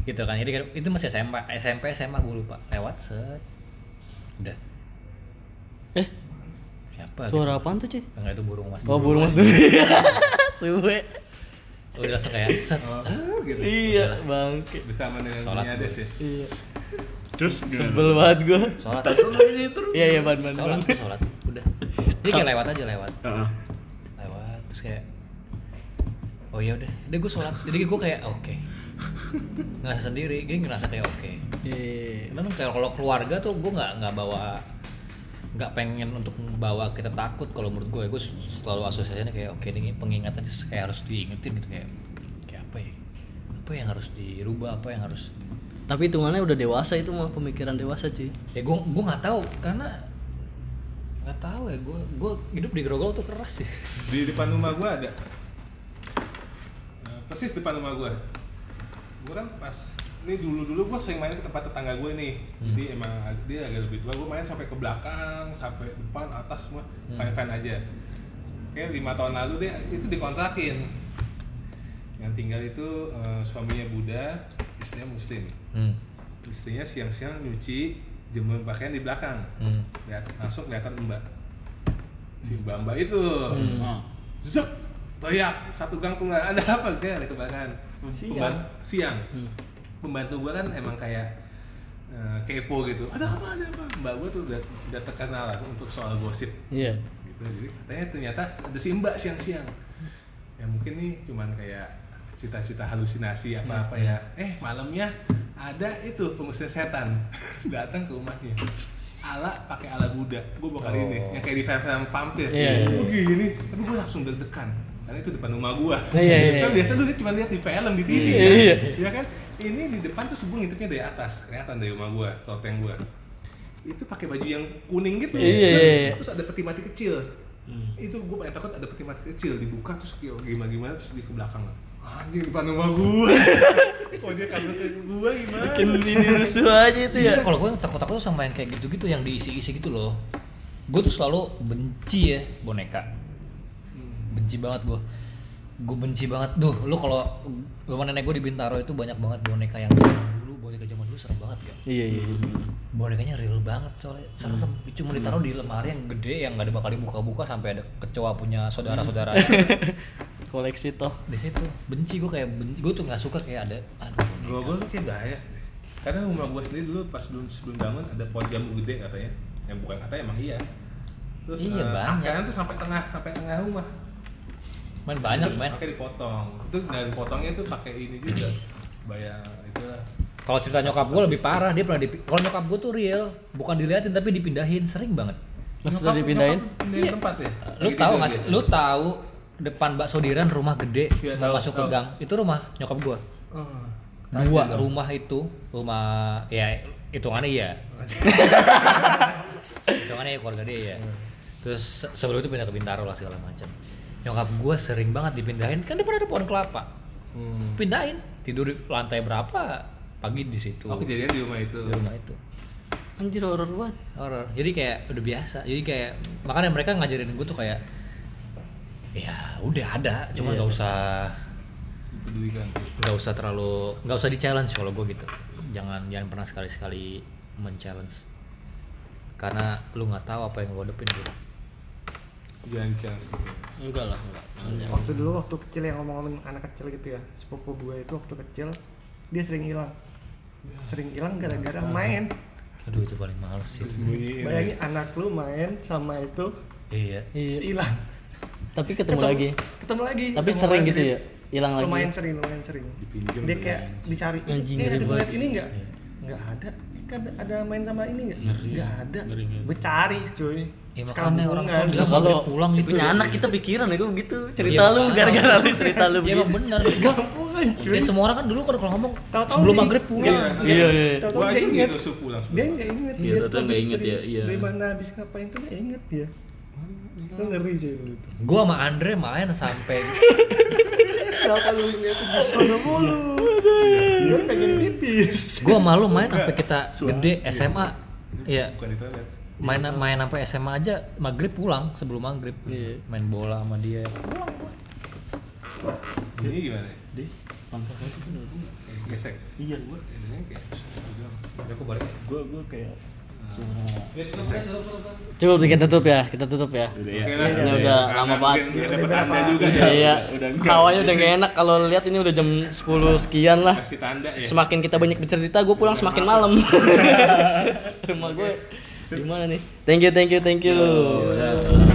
gitu kan. Jadi itu masih SMP SMP SMA gue lupa. Lewat set. Udah. Eh siapa suara apaan tuh cuy gitu. enggak itu burung mas oh burung mas suwe. Udah langsung kayak set. Oh, gitu. iya bangke. Bersama dengan Sholat Ades ya. iya. Terus sebel banget gue sholat. Iya iya ban ban sholat sholat. Udah. Jadi kayak lewat aja lewat. Heeh. lewat terus kayak oh ya udah. Udah gue sholat. Jadi gue kayak oke. Ngerasa sendiri. Gue ngerasa kayak oke. Iya. Cuman kayak kalau keluarga tuh gue nggak nggak bawa nggak pengen untuk bawa kita takut kalau menurut gue gue selalu asosiasinya kayak oke ini pengingatan kayak harus diingetin gitu. Kayak kayak apa ya? Apa yang harus dirubah? Apa yang harus tapi hitungannya udah dewasa itu mah pemikiran dewasa cuy. Ya gue gue nggak tahu. Karena nggak tahu ya gue gue hidup di Grogol tuh keras sih. Di depan rumah gua ada. Persis depan rumah gua. Gua kan pas ini dulu dulu gua sering main ke tempat tetangga gue nih. Jadi emang dia agak lebih tua. Gua main sampai ke belakang, sampai depan, atas semua fine fine aja. Kayak lima tahun lalu dia itu dikontrakin. Yang tinggal itu eh, suaminya Buddha, istrinya Muslim. hmm. Istrinya siang-siang nyuci jemur pakaian di belakang. Hmm. Lihat masuk kelihatan mbak. Si mbak mbak itu. Oh. Zuk, teriak satu gang tuh nggak ada apa? Kayak ada kebakaran. Siang. Pemban- siang. Hmm. pembantu gua kan emang kayak eh, kepo gitu. Ada apa? Ada apa? Mbak gua tuh udah udah terkenal lah untuk soal gosip. Iya. Gitu. Jadi katanya ternyata ada si mbak siang-siang. Ya mungkin nih cuman kayak cita-cita halusinasi apa apa ya. Eh malamnya ada itu pengusir setan. Datang ke rumahnya. Ala pakai ala Buddha. Gue bakal ini yang kayak di film-film vampir. Iya, iya, oh gini tapi gue langsung deg-degan karena itu depan rumah gue Iya, iya, iya. kan biasa lu cuma lihat di film di TV Iya, kan? iya. ya kan? Ini di depan tuh gue ngintipnya dari atas kelihatan dari rumah gue loteng gue itu pakai baju yang kuning gitu. Iya, iya, iya. terus ada peti mati kecil. Itu gue paling takut ada peti mati kecil dibuka terus kayak gimana gimana terus di ke belakang. Anjing depan rumah gue oh dia kabur ke gue gimana? Bikin ini rusuh aja itu ya. Kalau gue takut-takut tuh sama yang kayak gitu-gitu yang diisi-isi gitu loh. Gue tuh selalu benci ya boneka. Benci banget gue. Gue benci banget. Duh, lu kalau rumah nenek gue di Bintaro itu banyak banget boneka yang zaman dulu, boneka zaman dulu serem banget kan. iya iya Bonekanya real banget soalnya serem. Cuma ditaruh di lemari yang gede yang gak ada bakal dibuka-buka sampai ada kecoa punya saudara-saudara koleksi toh di situ. Benci gue kayak benci. Gue tuh nggak suka kayak ada aduh gue gue tuh kayak bahaya karena rumah gue sendiri dulu pas belum sebelum bangun ada pohon jambu gede katanya yang bukan katanya emang iya terus Iya, eh, banyak. tuh sampai tengah sampai tengah rumah Main banyak, Itu men. pakai dipotong itu dan potongnya tuh pakai ini juga bayar itulah Kalau cerita nyokap gue lebih parah, dia pernah dipi- Kalau nyokap gue tuh real, bukan diliatin tapi dipindahin, sering banget. maksudnya Nyokap- dipindahin nyokap Iya. tempat ya Lu tahu nggak sih? Lu tahu depan bakso Diran rumah gede Iya, mau tahu, masuk ke tahu. gang, itu rumah nyokap gue. oh, Dua tajam dong. rumah itu, rumah ya hitungannya iya. hitungannya ya keluarga dia ya. Terus se- sebelum itu pindah ke Bintaro lah segala macam. Nyokap gue sering banget dipindahin, kan depan ada pohon kelapa. Hmm. Pindahin, tidur di lantai berapa? Pagi di situ. oh kejadian di rumah itu Di rumah itu. anjir horor banget horor jadi kayak udah biasa jadi kayak makanya mereka ngajarin gue tuh kayak ya udah ada cuma Iya. nggak usah pedulikan nggak usah terlalu nggak usah di challenge kalau gue gitu jangan jangan pernah sekali sekali men challenge karena lu nggak tahu apa yang lo hadapin gitu jangan bicara seperti itu enggak lah enggak Enggak. waktu dulu waktu kecil yang ngomong-ngomongin anak kecil gitu ya sepupu gue itu waktu kecil dia sering hilang sering hilang gara-gara main Aduh itu paling males sih. Bayangin anak lu main sama itu Iya. Iya. hilang Tapi ketemu lagi. ketemu lagi Tapi ketemu sering lagi. gitu ya. Hilang lagi. lumayan sering lumayan sering Dipinjem dia kayak dicari eh ada ngeliat banget. ini nggak nggak ada ada main sama ini nggak? Ngeri, nggak ada. Ngeri, ngeri. gue cari cuy. Ya Sekarang makanya orang tua bilang kalau pulang gitu. punya anak kita pikiran ya gue gitu. Cerita Iya, lu gara-gara lu cerita lu Iya emang. Gua cuy. Ya semua orang kan dulu kalau ngomong Tahu-tahu sebelum dia- maghrib pulang. Iya. iya iya. Tahu-tahu Gua dia pulang dia inget Iya, dia tahu-tahu tuh nggak habis inget dari, ya, iya. dari mana habis ngapain tuh nggak inget dia lu ngeri lu itu Gua sama Andre main sampai kenapa lu di sana mulu gue pengen pipis gua malu main sampai kita gede SMA. Iya. Bukan di toilet. Main main sampai SMA aja maghrib pulang sebelum maghrib. Main bola sama dia. Ini gimana? Tuh. Kayak Gesek. Iya, gua Ini kayak Aku balik. gua gua kayak coba kita tutup ya kita tutup ya udah ya. Oke lah. Ini udah Karena lama banget. mungkin Udah dapet tanda juga ya. iya udah enggak. hawanya udah gak enak kalau lihat ini udah jam 10 sekian lah Kasih tanda ya. semakin kita banyak bercerita gue pulang semakin malam rumah gue gimana nih thank you thank you thank you